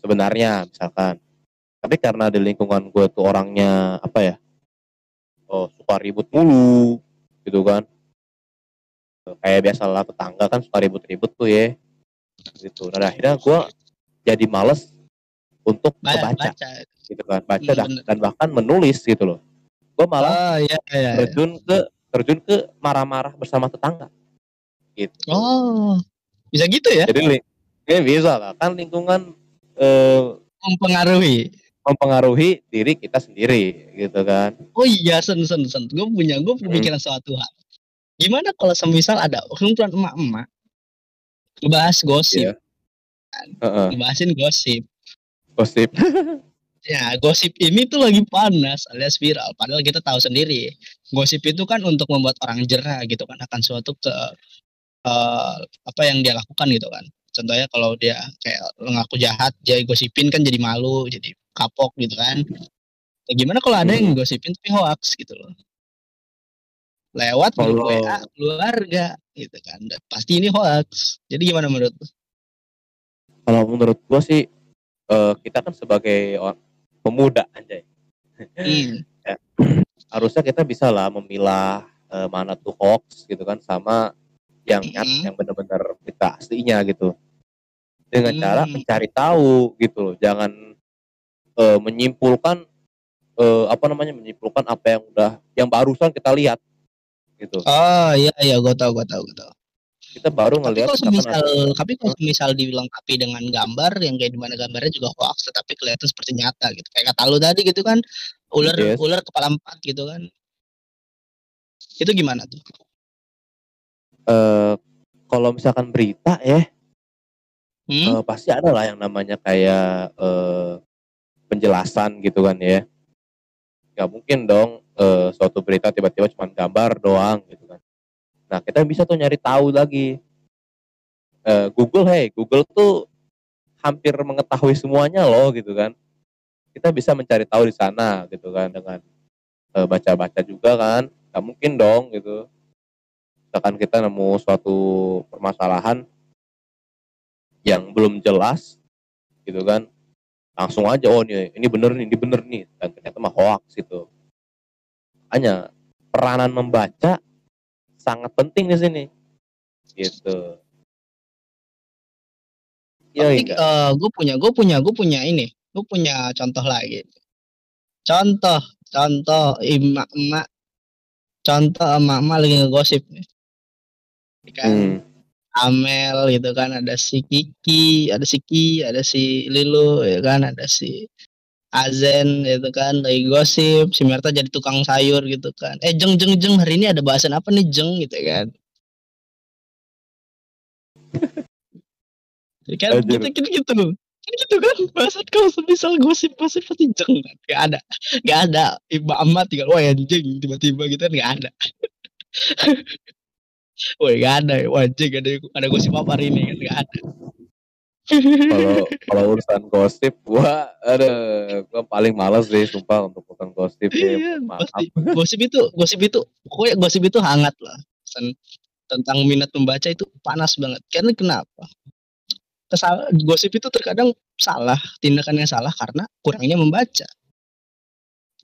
sebenarnya misalkan tapi karena di lingkungan gue tuh orangnya apa ya oh suka ribut mulu gitu kan kayak biasalah tetangga kan suka ribut-ribut tuh ya gitu dan akhirnya gue jadi males untuk Ba- membaca baca. gitu kan baca Hmm, dan, bener. dan bahkan menulis gitu loh gue malah Oh iya iya. iya. terjun ke terjun ke marah-marah bersama tetangga gitu Oh. Bisa gitu ya? jadi ya bisa lah kan lingkungan eh, Mempengaruhi. Mempengaruhi diri kita sendiri gitu kan Oh iya, sen sen sen. Gue punya gue pemikiran suatu hal. Gimana kalau semisal ada kumpulan emak-emak ngebahas gosip, Iya. Heeh, ngebahasin gosip. gosip Ya, gosip ini tuh lagi panas alias viral. Padahal kita tahu sendiri, gosip itu kan untuk membuat orang jerah gitu kan akan suatu ke eh, apa yang dia lakukan gitu kan. Contohnya kalau dia kayak ngaku jahat, dia gosipin kan jadi malu, jadi kapok gitu kan. Ya, gimana kalau ada yang gosipin tapi hoax gitu loh. Lewat Kalau- WA keluarga gitu kan. Dan pasti ini hoax. Jadi gimana menurut lu? kalau menurut gua sih eh, kita kan sebagai or- pemuda anjay Hmm. harusnya kita bisa lah memilah eh, mana tuh hoax gitu kan sama yang Mhm. yang benar-benar kita aslinya gitu dengan cara Hmm. mencari tahu gitu loh jangan eh, menyimpulkan eh, apa namanya menyimpulkan apa yang udah yang barusan kita lihat gitu Oh iya iya gue tahu gue tahu gue tahu. kita baru Tapi ngelihat kalau misalkan semisal, ada- tapi kalau semisal dilengkapi dengan gambar yang kayak di mana gambarnya juga hoax, tetapi kelihatan seperti nyata gitu. Kayak kata lu tadi gitu kan, ular Yes. ular kepala empat gitu kan. Itu gimana tuh? eh, kalau misalkan berita ya Hmm? eh, pasti ada lah yang namanya kayak eh, penjelasan gitu kan ya. Nggak mungkin dong eh, suatu berita tiba-tiba cuma gambar doang gitu kan. Nah kita bisa tuh nyari tahu lagi. Eh, Google hey Google tuh hampir mengetahui semuanya loh gitu kan. Kita bisa mencari tahu di sana gitu kan dengan eh, baca-baca juga kan. Nggak mungkin dong gitu. Misalkan kita nemu suatu permasalahan yang belum jelas gitu kan langsung aja oh ini ini bener nih ini bener nih dan ternyata mah hoax gitu hanya peranan membaca sangat penting di sini gitu Iya, Tapi gue punya gue punya gue punya ini, gue punya contoh lagi. Contoh, contoh emak-emak, contoh emak-emak lagi ngegosip nih. Kan Hmm. Amel gitu kan ada si Kiki, ada si Ki, ada si Lilu ya kan, ada si Azen gitu kan lagi gosip, si Merta jadi tukang sayur gitu kan. Eh jeng jeng jeng hari ini ada bahasan apa nih jeng gitu kan. Jadi kan Anjir. gitu gitu gitu. Kan gitu kan bahasan kalau semisal gosip gosip pasti jeng kan. Gak ada. Gak ada. Iba amat tinggal wah anjing tiba-tiba gitu kan gak ada. Woi gak ada. Wah anjing ada, ada gosip apa hari ini? Kan gak ada. Kalau kalau urusan gosip gua ada gua paling males deh sumpah untuk urusan gosip Iya, ya maaf. pasti. Gosip itu Gosip itu Pokoknya gosip itu hangat lah. Sen- Tentang minat membaca itu panas banget. Karena kenapa? Kesal Gosip itu terkadang salah Tindakannya salah karena kurangnya membaca.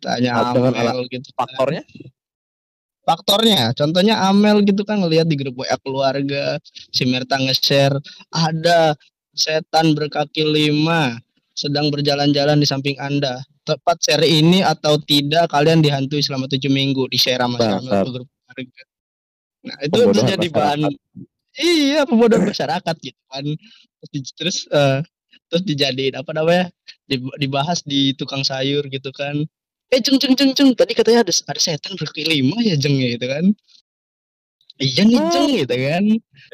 Tanya Amel gitu kan. Faktornya? contohnya Amel gitu kan ngelihat di grup WA keluarga si Merta nge-share ada setan berkaki lima sedang berjalan-jalan di samping anda. Tepat share ini atau tidak kalian dihantui selama tujuh minggu di share sama Amel ke grup keluarga. Nah itu, Pembodohan jadi bahan iya pembodohan masyarakat gitu kan. Terus terus eh, terus dijadiin apa namanya Dib- dibahas di tukang sayur gitu kan eh jeng jeng jeng jeng. Tadi katanya ada ada setan berkaki lima ya jeng ya gitu kan. Iya nih jeng gitu kan.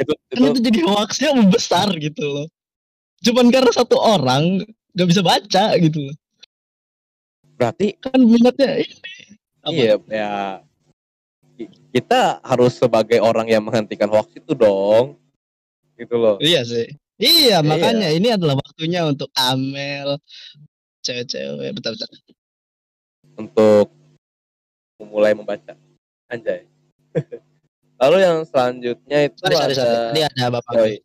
Itu, kan itu jadi hoaxnya besar gitu loh. Cuman karena satu orang nggak bisa baca gitu loh. Berarti kan minatnya ini. Apa? iya ya. Ki- kita harus sebagai orang yang menghentikan hoax itu dong. Gitu loh. Iya sih. Iya makanya ini adalah waktunya untuk Amel cewek-cewek. Betul betul untuk memulai membaca. Anjay. Lalu yang selanjutnya itu sorry sorry ada sorry tadi ada bapak. Oh, iya.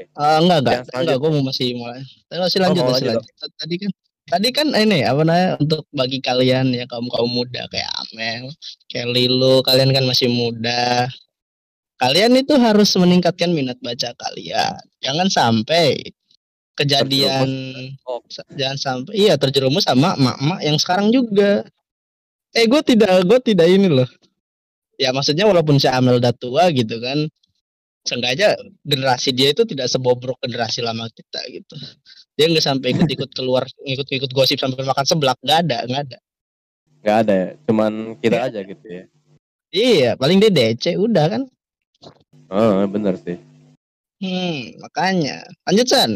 Eh, enggak enggak. Enggak gue mau masih mulai masih lanjut masih lanjut, lanjut tadi kan tadi kan ini apa namanya untuk bagi kalian ya kaum kaum muda kayak Amel kayak Lilo kalian kan masih muda. Kalian itu harus meningkatkan minat baca kalian. Jangan sampai kejadian Oh. jangan sampai iya terjerumus sama emak-emak yang sekarang juga. Eh gue tidak gue tidak ini loh. Ya maksudnya walaupun si Amel udah tua gitu kan seenggaknya generasi dia itu tidak sebobrok generasi lama kita gitu. Dia nggak sampai ikut-ikut keluar ngikut-ngikut gosip sampai makan seblak nggak ada nggak ada. Nggak ada ya cuman kita aja gitu ya. Iya paling dia DC udah kan. Oh bener sih hmm makanya. Lanjut San.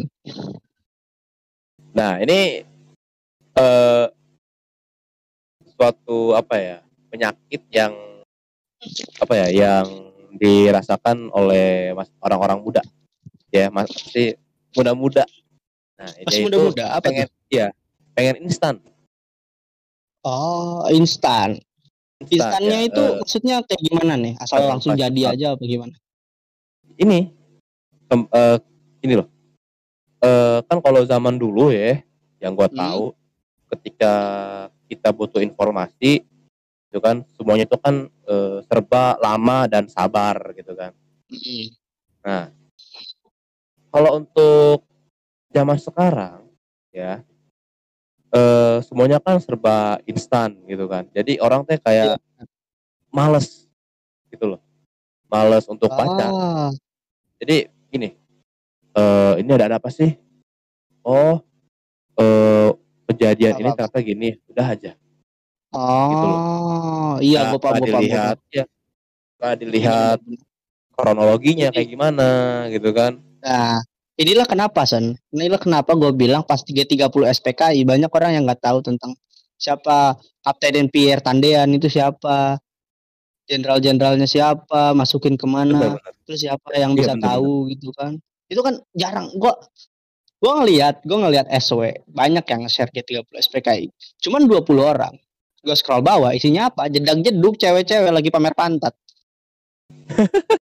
Nah ini eh suatu apa ya penyakit yang apa ya yang dirasakan oleh mas orang-orang muda. Ya masih muda-muda. Nah Masih muda-muda, apa pengen iya pengen instan. Oh instan. Instan, instannya ya. itu Eh, maksudnya kayak gimana nih? Asal eh, langsung jadi aja apa gimana? Ini em- eh, ini loh. Eh kan kalau zaman dulu ya yang gua Hmm. tahu ketika kita butuh informasi itu kan semuanya itu kan eh, serba lama dan sabar gitu kan. Mm. nah kalau untuk zaman sekarang ya eh semuanya kan serba instan gitu kan. Jadi orang teh kayak males gitu loh. Males untuk baca. Ah, jadi gini. Eh ini ada, ada apa sih? Oh eh kejadian ini Apa-apa. ternyata gini udah aja. Oh iya Nggak- gue paham gue dilihat. ya nggak dilihat kronologinya kayak gimana gitu kan. Nah, inilah kenapa Son. Inilah kenapa gue bilang pas 330 SPKI banyak orang yang nggak tahu tentang siapa Kapten Pierre Tandean itu siapa, jenderal-jenderalnya siapa, masukin ke mana, benar-benar terus siapa yang Iya, bisa bener-bener. tahu gitu kan. Itu kan jarang. Gua gua ngelihat, gua ngelihat SW banyak yang nge-share G30 SPKI. Cuman 20 orang. Gue scroll bawah isinya apa? Jedak-jeduk cewek-cewek lagi pamer pantat.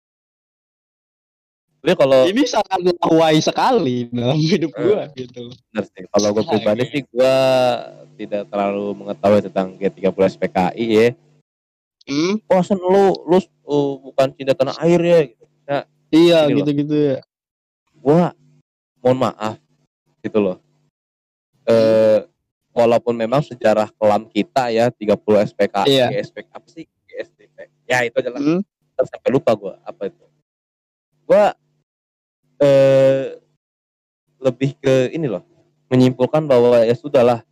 Jadi kalau Ini sangat lawai sekali dalam hidup gua gitu. benar sih, kalau gue pribadi sih gue tidak terlalu mengetahui tentang G30 SPKI ya. Hmm? Oh, Sen, lu lu uh, bukan cinta tanah air ya gitu. Iya Ini loh. gitu-gitu ya. Gua mohon maaf gitu loh. Eh walaupun memang sejarah kelam kita ya 30 SPKI, Iya. GSP apa sih? GSDP. Ya itu adalah Hmm? sampai lupa gua apa itu. Gua eh lebih ke ini loh, menyimpulkan bahwa ya sudahlah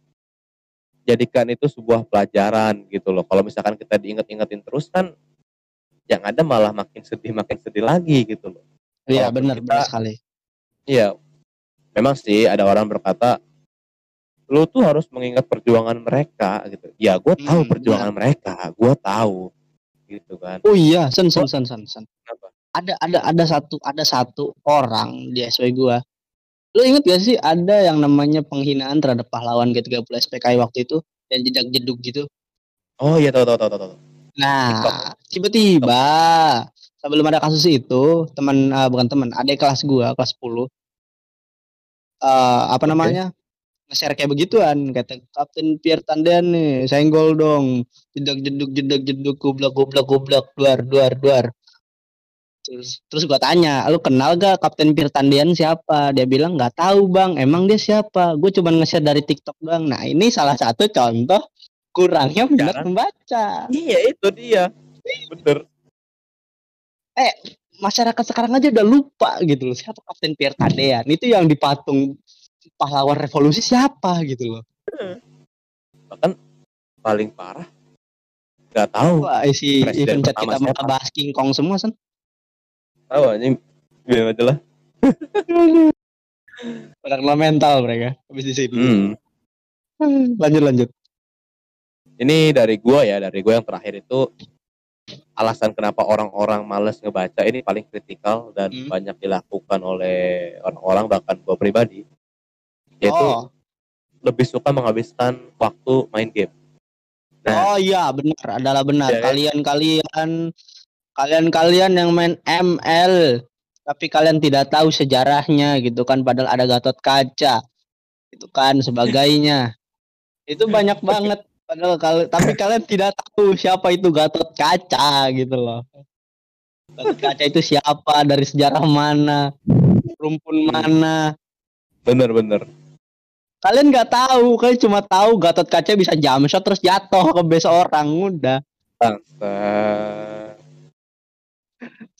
jadikan itu sebuah pelajaran gitu loh. Kalau misalkan kita diinget-ingetin terus kan yang ada malah makin sedih makin sedih lagi gitu loh. Iya benar benar sekali. Iya, memang sih ada orang berkata, lu tuh harus mengingat perjuangan mereka gitu. Ya, gue tahu Hmm, perjuangan mereka, gue tahu, gitu kan. Oh iya, sen sen sen sen sen. Kenapa? Ada ada ada satu ada satu orang di SW gua. Lu inget gak sih ada yang namanya penghinaan terhadap pahlawan G30 SPKI waktu itu yang jedak jeduk gitu. Oh iya, tahu tahu tahu tahu. tahu. Nah, tiba-tiba sebelum ada kasus itu, teman eh, bukan teman, adik kelas gua kelas 10 eh apa Oke. namanya? share kayak begituan kata Kapten Pierre Tandean nih senggol dong jedak jeduk jedak jeduk goblok goblok goblok duar duar duar terus terus gua tanya lu kenal gak Kapten Pierre Tandean siapa? Dia bilang nggak tahu bang. Emang dia siapa? Gue cuma nge-share dari TikTok doang. Nah ini salah satu contoh kurangnya minat membaca Iya itu dia. Bener. masyarakat sekarang aja udah lupa gitu loh siapa Kapten Pierre Tandean itu yang dipatung pahlawan revolusi siapa gitu loh. Bahkan paling parah nggak tahu Wah, isi Presiden event chat kita bahas King Kong semua san. Tahu anjing biar aja lah Pada kena mental mereka habis di sini. hmm. Lanjut lanjut. ini dari gua ya dari gua yang terakhir itu alasan kenapa orang-orang males ngebaca ini paling kritikal dan Hmm. banyak dilakukan oleh orang-orang bahkan gua pribadi yaitu oh, lebih suka menghabiskan waktu main game Nah. oh iya benar adalah benar. Ya, ya. Kalian-kalian kalian-kalian yang main ML tapi kalian tidak tahu sejarahnya gitu kan padahal ada Gatot Kaca. Itu kan sebagainya. itu banyak banget padahal kal- tapi kalian tidak tahu siapa itu Gatot Kaca gitu loh. Gatot Kaca itu siapa dari sejarah mana? Rumpun mana? bener-bener Kalian nggak tahu, kalian cuma tahu Gatot Kaca bisa jump shot terus jatuh ke base orang udah. bangsa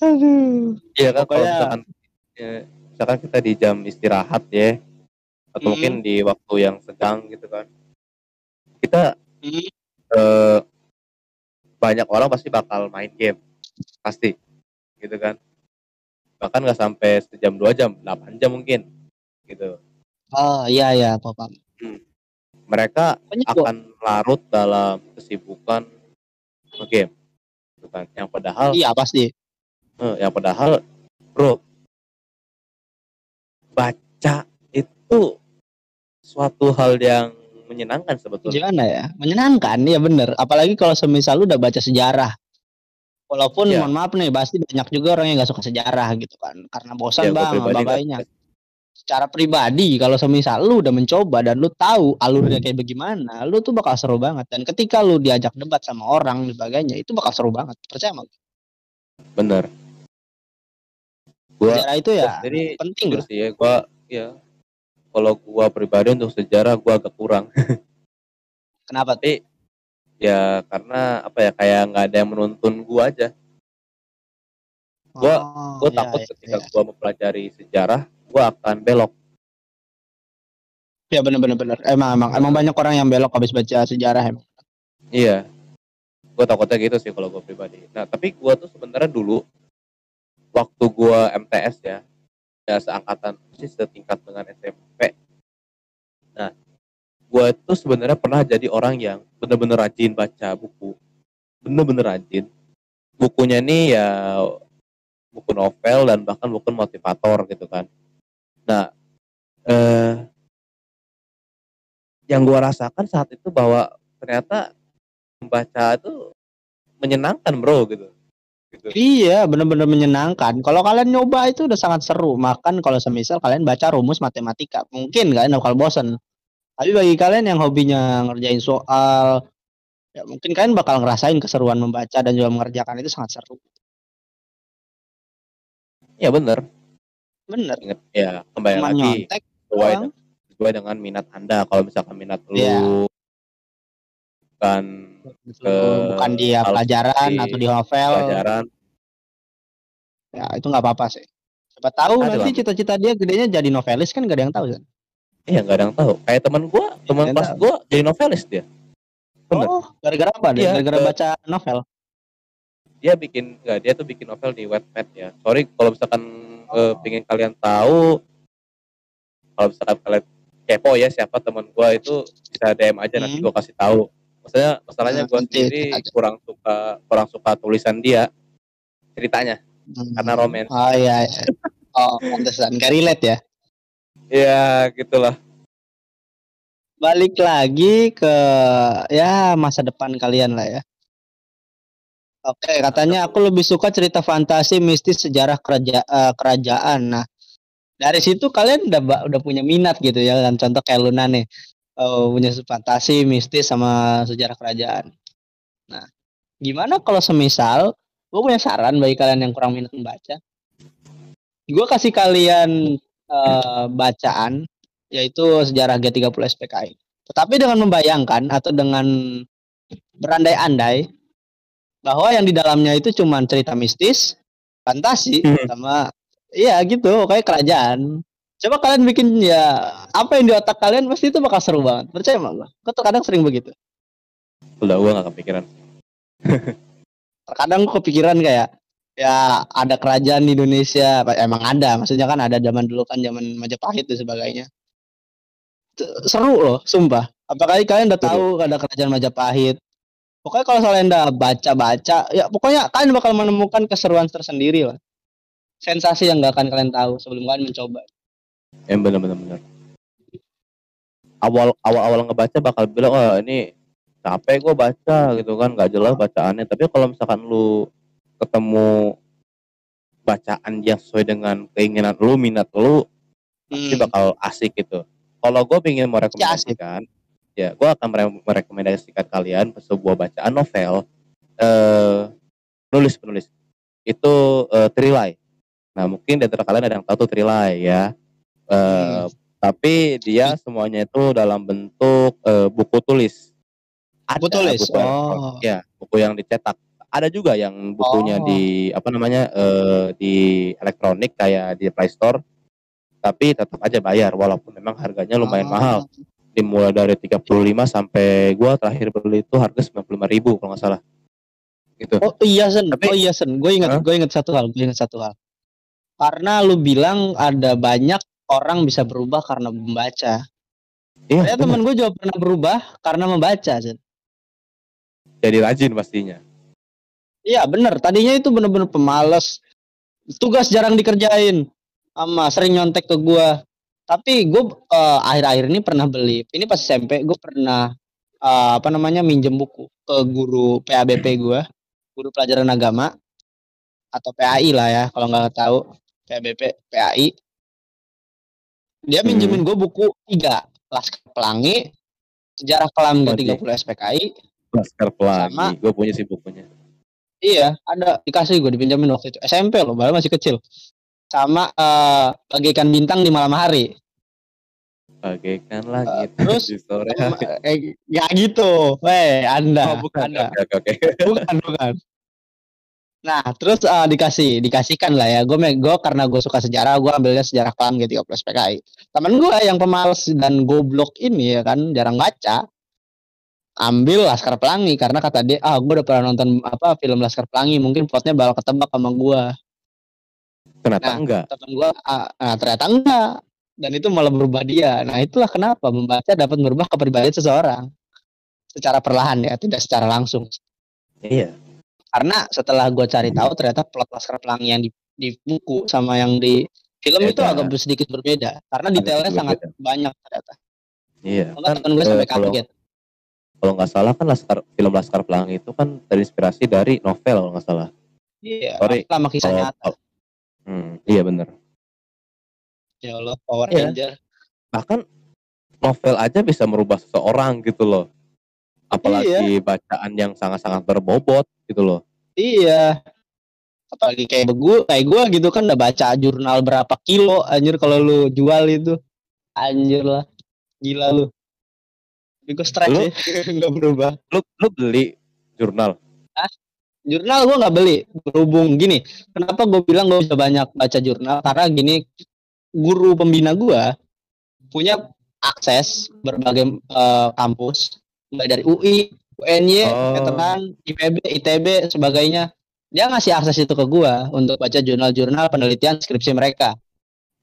Aduh. Iya kan kalau misalkan ya, misalkan kita di jam istirahat ya atau Hmm. mungkin di waktu yang sedang gitu kan kita Hmm. eh, banyak orang pasti bakal main game pasti gitu kan bahkan nggak sampai sejam dua jam 8 jam mungkin gitu Oh iya iya, papa. mereka Pokoknya gua- akan larut dalam kesibukan game gitu kan yang padahal Iya pasti. Eh, yang padahal bro baca itu suatu hal yang menyenangkan sebetulnya Gimana ya? Menyenangkan, ya bener. Apalagi kalau semisal lu udah baca sejarah. Walaupun Iya. mohon maaf nih, pasti banyak juga orang yang gak suka sejarah gitu kan. Karena bosan Ya, bang, babainya. Secara pribadi, kalau semisal lu udah mencoba dan lu tahu alurnya kayak bagaimana, lu tuh bakal seru banget. Dan ketika lu diajak debat sama orang dan sebagainya, itu bakal seru banget. Percaya sama gue. bener gua Sejarah itu ya jadi penting lah. sih ya gua ya kalau gua pribadi untuk sejarah gua agak kurang Kenapa? tapi ya karena apa ya kayak nggak ada yang menuntun gua aja Gua- Oh, gua iya, takut iya, ketika iya. gua mempelajari sejarah gua akan belok Ya bener-bener bener. Emang emang emang banyak orang yang belok habis baca sejarah emang. iya gua takutnya gitu sih kalau gua pribadi nah tapi gua tuh sebenarnya dulu waktu gua MTS ya ya seangkatan sih setingkat dengan SMP nah gua itu sebenarnya pernah jadi orang yang bener-bener rajin baca buku. Bener-bener rajin. Bukunya ini ya buku novel dan bahkan buku motivator gitu kan. Nah eh yang gua rasakan saat itu bahwa ternyata membaca itu menyenangkan bro gitu gitu Iya, bener-bener menyenangkan. Kalau kalian nyoba itu udah sangat seru. Makan kalau semisal kalian baca rumus matematika, mungkin kalian bakal bosen. Tapi bagi kalian yang hobinya ngerjain soal, ya mungkin kalian bakal ngerasain keseruan membaca dan juga mengerjakan itu sangat seru. ya bener Bener. inget ya kembali Cuma lagi nyontek sesuai, dengan, sesuai dengan minat anda kalau misalkan minat lu Iya. bukan Gitu. bukan di pelajaran di atau di novel. pelajaran Ya, itu nggak apa-apa sih. Siapa tahu Ada nanti cita-cita dia gedenya jadi novelis kan gak ada yang tahu kan. iya nggak ada yang tahu kayak teman gua teman Nggak kelas tahu. gua jadi novelis dia Bener. Oh, gara-gara apa dia? Iya, Gara-gara eh, baca novel. dia bikin nggak dia tuh bikin novel di Wattpad ya sorry kalau misalkan eh, Oh. pengen kalian tahu kalau misalkan kalian kepo ya siapa teman gua itu bisa DM aja nanti Hmm. gua kasih tahu maksudnya masalahnya Nah, nanti sendiri aja. kurang suka kurang suka tulisan dia ceritanya Hmm. karena romance. Oh iya. iya. Oh, pantesan. Gak relate ya. ya gitulah Balik lagi ke ya masa depan kalian lah ya. Oke, katanya aku lebih suka cerita fantasi mistis sejarah keraja, eh, kerajaan. Nah, dari situ kalian udah udah punya minat gitu ya kan contoh kayak Luna nih eh, punya fantasi mistis sama sejarah kerajaan nah gimana kalau semisal gue punya saran bagi kalian yang kurang minat membaca gue kasih kalian eh, bacaan yaitu sejarah G30 SPKI tetapi dengan membayangkan atau dengan berandai-andai bahwa yang di dalamnya itu cuma cerita mistis, fantasi, Hmm. sama iya gitu, kayak kerajaan. Coba kalian bikin ya apa yang di otak kalian pasti itu bakal seru banget. Percaya sama gua. Gua terkadang sering begitu. Udah gua gak kepikiran. Terkadang gua kepikiran kayak ya ada kerajaan di Indonesia, emang ada, maksudnya kan ada zaman dulu kan zaman Majapahit dan sebagainya. Seru loh, sumpah. Apakah kalian udah tahu ada kerajaan Majapahit? Pokoknya kalau kalian udah baca-baca, ya pokoknya kalian bakal menemukan keseruan tersendiri lah. Sensasi yang gak akan kalian tahu sebelum kalian mencoba. Yang bener-bener bener. Awal awal awal ngebaca bakal bilang wah ini capek gue baca gitu kan nggak jelas bacaannya. Tapi kalau misalkan lu ketemu bacaan yang sesuai dengan keinginan lu, minat lu, pasti Hmm. bakal asik gitu. Kalau gue ingin asik. merekomendasikan, ya gue akan mere- merekomendasikan kalian sebuah bacaan novel eh nulis penulis itu eh, Trilai. Nah mungkin di antara kalian ada yang tahu tuh Trilai ya. Eh, Tapi dia semuanya itu dalam bentuk eh, buku tulis. Buku tulis? buku Oh. ya buku yang dicetak. Ada juga yang bukunya Oh. di apa namanya eh, di elektronik kayak di Play Store. Tapi tetap aja bayar walaupun memang harganya lumayan Ah. mahal. Dimulai dari 35 sampai gua terakhir beli itu harga 95.000 ribu kalau nggak salah. Gitu. Oh iya Sen, Tapi- oh iya Sen, gue ingat, Hah? gue ingat satu hal, gue ingat satu hal. Karena lu bilang ada banyak orang bisa berubah karena membaca. Iya, bener. temen gue juga pernah berubah karena membaca. Sen. jadi rajin pastinya. Iya bener, tadinya itu bener-bener pemalas. Tugas jarang dikerjain. Ama sering nyontek ke gua. Tapi gue eh, akhir-akhir ini pernah beli. Ini pas SMP gue pernah eh, apa namanya minjem buku ke guru PABP gua, guru pelajaran agama atau PAI lah ya kalau nggak tahu PABP PAI. Dia Hmm. minjemin gue buku tiga Laskar Pelangi, Sejarah Kelam Wajib. G30 SPKI, Laskar Pelangi, gue punya sih bukunya. Iya, ada dikasih gue dipinjamin waktu itu SMP loh, baru masih kecil. Sama eh bagaikan bintang di malam hari. Bagaikan langit terus, di sore hari. eh, ya gitu, weh, anda, Oh, bukan. anda, Oke, oke, oke. bukan, bukan. Nah, terus eh, dikasih, dikasihkan lah ya. Gue, gue karena gue suka sejarah, gue ambilnya sejarah kelam G30 PKI. Temen gue yang pemalas dan goblok ini ya kan, jarang baca, ambil Laskar Pelangi karena kata dia, ah gue udah pernah nonton apa film Laskar Pelangi, mungkin plotnya bakal ketebak sama gue. Ternyata Nah. enggak. temen gua ah, nah, ternyata enggak dan itu malah berubah dia nah itulah kenapa membaca dapat merubah kepribadian seseorang secara perlahan ya tidak secara langsung Iya. Karena setelah gua cari tahu ternyata plot Laskar Pelangi yang di, di buku sama yang di film itu Beda. agak sedikit berbeda karena detailnya sangat berbeda. banyak ternyata Iya. Maka Kan, gue eh, sampai kalau kaget kalau nggak salah kan Laskar film Laskar Pelangi itu kan terinspirasi dari novel kalau nggak salah. iya Sorry, lama kisah Kalau- nyata Hmm, iya bener. ya Allah Power Iya. Ranger Bahkan novel aja bisa merubah seseorang gitu loh. Apalagi bacaan yang sangat-sangat berbobot gitu loh. Iya. Apalagi kayak gue, kayak gue gitu kan udah baca jurnal berapa kilo anjir kalau lu jual itu. Anjir lah. Gila lu. Tapi gue stres Lu- ya. Nggak berubah. Lu lu beli jurnal. Jurnal gue nggak beli. Berhubung gini. Kenapa gue bilang gue bisa banyak baca jurnal? Karena gini. Guru pembina gue punya akses berbagai eh, kampus. Mulai dari UI, UNY, Oh. veteran, IPB, ITB, sebagainya. Dia ngasih akses itu ke gua untuk baca jurnal-jurnal penelitian skripsi mereka.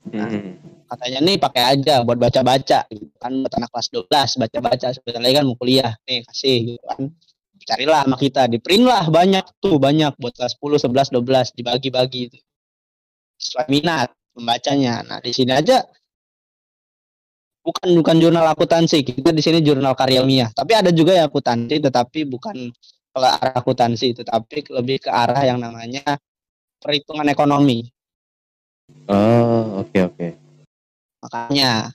Hmm. Katanya nih pakai aja buat baca-baca gitu kan buat anak kelas 12 baca-baca sebentar lagi kan mau kuliah. Nih kasih gitu kan. Carilah sama kita, di print lah banyak tuh banyak buat kelas 10, 11, 12 dibagi-bagi itu. Sesuai minat membacanya. Nah, di sini aja bukan bukan jurnal akuntansi, kita di sini jurnal karya ilmiah. Tapi ada juga yang akuntansi tetapi bukan ke arah akuntansi, tetapi lebih ke arah yang namanya perhitungan ekonomi. Oh, oke oke. Makanya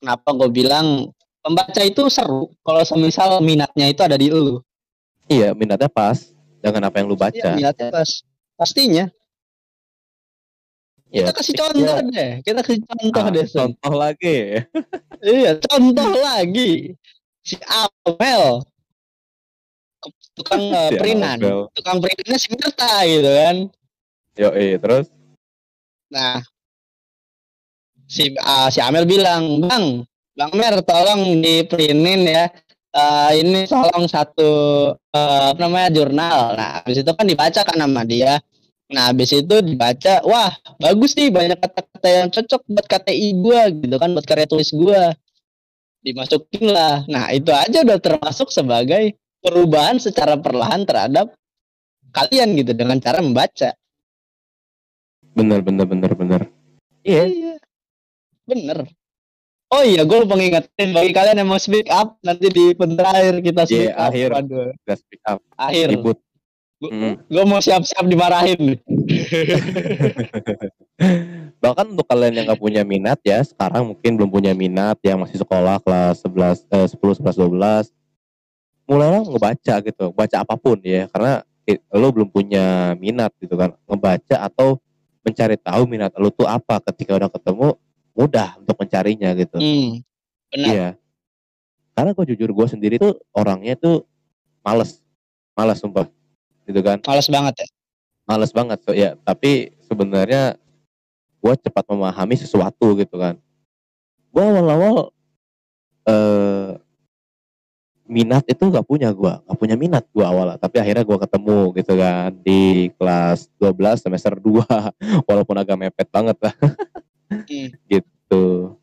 kenapa gue bilang pembaca itu seru kalau semisal minatnya itu ada di lu. Iya, minatnya pas dengan apa yang lu baca. Iya, minatnya pas. Pastinya. Ya, kita kasih contoh ya. deh. Kita kasih contoh Ah, deh. Son. contoh lagi. Iya, contoh lagi. Si Amel. Tukang Si perinan. Amel. Tukang perinannya si Mirta gitu kan. Yo, terus Nah, si ah, si Amel bilang, Bang, Bang Mer, tolong diprinin ya. Eh, ini tolong satu eh, apa namanya jurnal. Nah, habis itu kan dibaca kan sama dia. Nah, habis itu dibaca, wah bagus nih banyak kata-kata yang cocok buat KTI gua gitu kan, buat karya tulis gua. Dimasukin lah. Nah, itu aja udah termasuk sebagai perubahan secara perlahan terhadap kalian gitu dengan cara membaca. bener bener bener bener. Iya. Iya. Bener. Oh iya, gue lupa ngingetin bagi kalian yang mau speak up nanti di terakhir kita speak Iya, up. akhir. Waduh, Udah speak up. akhir. Ribut. Hmm. Gue mau siap-siap dimarahin. Bahkan untuk kalian yang gak punya minat ya, sekarang mungkin belum punya minat yang masih sekolah kelas 11, eh, 10, 11, 12. Mulailah ngebaca gitu, baca apa pun ya, karena lo belum punya minat gitu kan, ngebaca atau mencari tahu minat lo tuh apa ketika udah ketemu mudah untuk mencarinya gitu. Hmm, benar. Iya. Karena gue jujur gue sendiri tuh orangnya tuh males, males sumpah, gitu kan Males banget ya. males banget so ya tapi sebenarnya gue cepat memahami sesuatu gitu kan gue awal-awal eh minat itu gak punya gue gak punya minat gue awal tapi akhirnya gue ketemu gitu kan di kelas 12 semester 2 walaupun agak mepet banget lah Hmm. gitu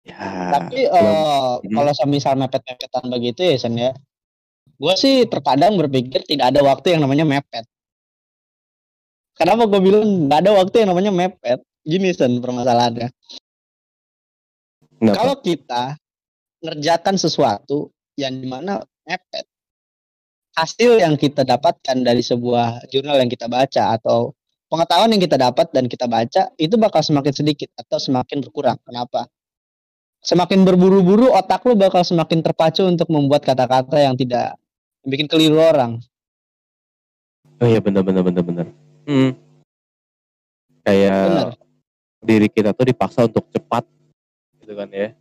ya Tapi Hmm. kalau semisal mepet-mepetan begitu ya, Sen ya. Gue sih terkadang berpikir tidak ada waktu yang namanya mepet. Kenapa gue bilang nggak ada waktu yang namanya mepet? Gini Sen permasalahannya. kenapa? Kalau kita ngerjakan sesuatu yang di mana mepet, hasil yang kita dapatkan dari sebuah jurnal yang kita baca atau pengetahuan yang kita dapat dan kita baca itu bakal semakin sedikit atau semakin berkurang. Kenapa? Semakin berburu-buru otak lu bakal semakin terpacu untuk membuat kata-kata yang tidak bikin keliru orang. oh iya bener bener bener bener hmm. kayak Bener. diri kita tuh dipaksa untuk cepat gitu kan ya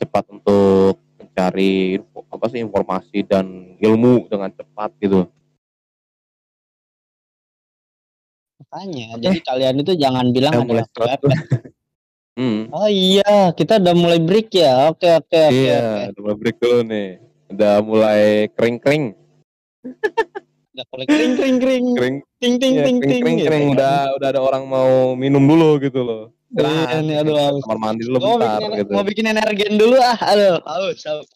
cepat untuk mencari info- apa sih informasi dan ilmu dengan cepat gitu Makanya, jadi kalian itu jangan bilang ada mulai waktu mepet. hmm. Oh iya, kita udah mulai break ya. Oke, oke, oke. oke. iya udah mulai break dulu nih udah mulai kering kering Udah mulai kering kering kering. kering Ting ting iya, ting kering ting. kering gitu kering kan. udah udah ada orang mau minum dulu gitu loh Iya Istirahat, nih, aduh, haus. kamar mandi dulu mau bentar bikin, gitu mau bikin energen dulu ah. Aduh, haus. haus.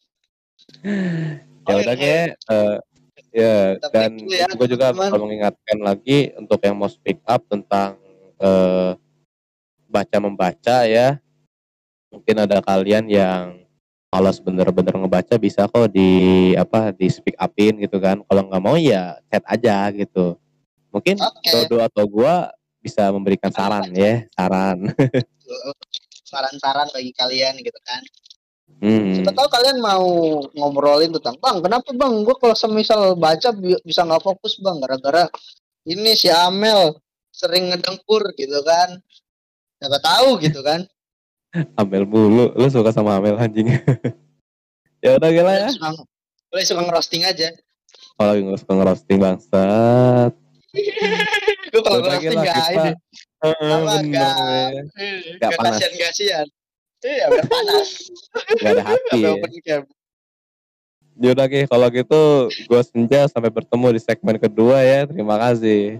ya udah kayak eh, ya dan ya, gue juga bakal mengingatkan lagi untuk yang mau speak up tentang eh, baca membaca ya mungkin ada kalian yang kalau bener-bener ngebaca bisa kok di apa di speak upin gitu kan kalau nggak mau ya chat aja gitu mungkin Oke. Dodo atau gua bisa memberikan saran ya saran Saran-saran bagi kalian gitu kan. hmm. Siapa tahu kalian mau ngobrolin tentang bang, kenapa bang? Gue kalau semisal baca bi- bisa nggak fokus bang, gara-gara ini si Amel sering ngedengkur gitu kan. Siapa tahu gitu kan. Amel mulu lu suka sama Amel anjing ya udah gila ya Lu suka, ngerosting aja. kalau lagi nggak suka ngerosting bangsat Gue kalau Udah ngerosting gak. Heeh, Apa, bener nggak- weh. Gak panas. kasihan-kasihan. Iya, biar panas. Gak ada hati ya. cam. Yaudah Ki, kalau gitu gue senja sampai bertemu di segmen kedua ya. Terima kasih.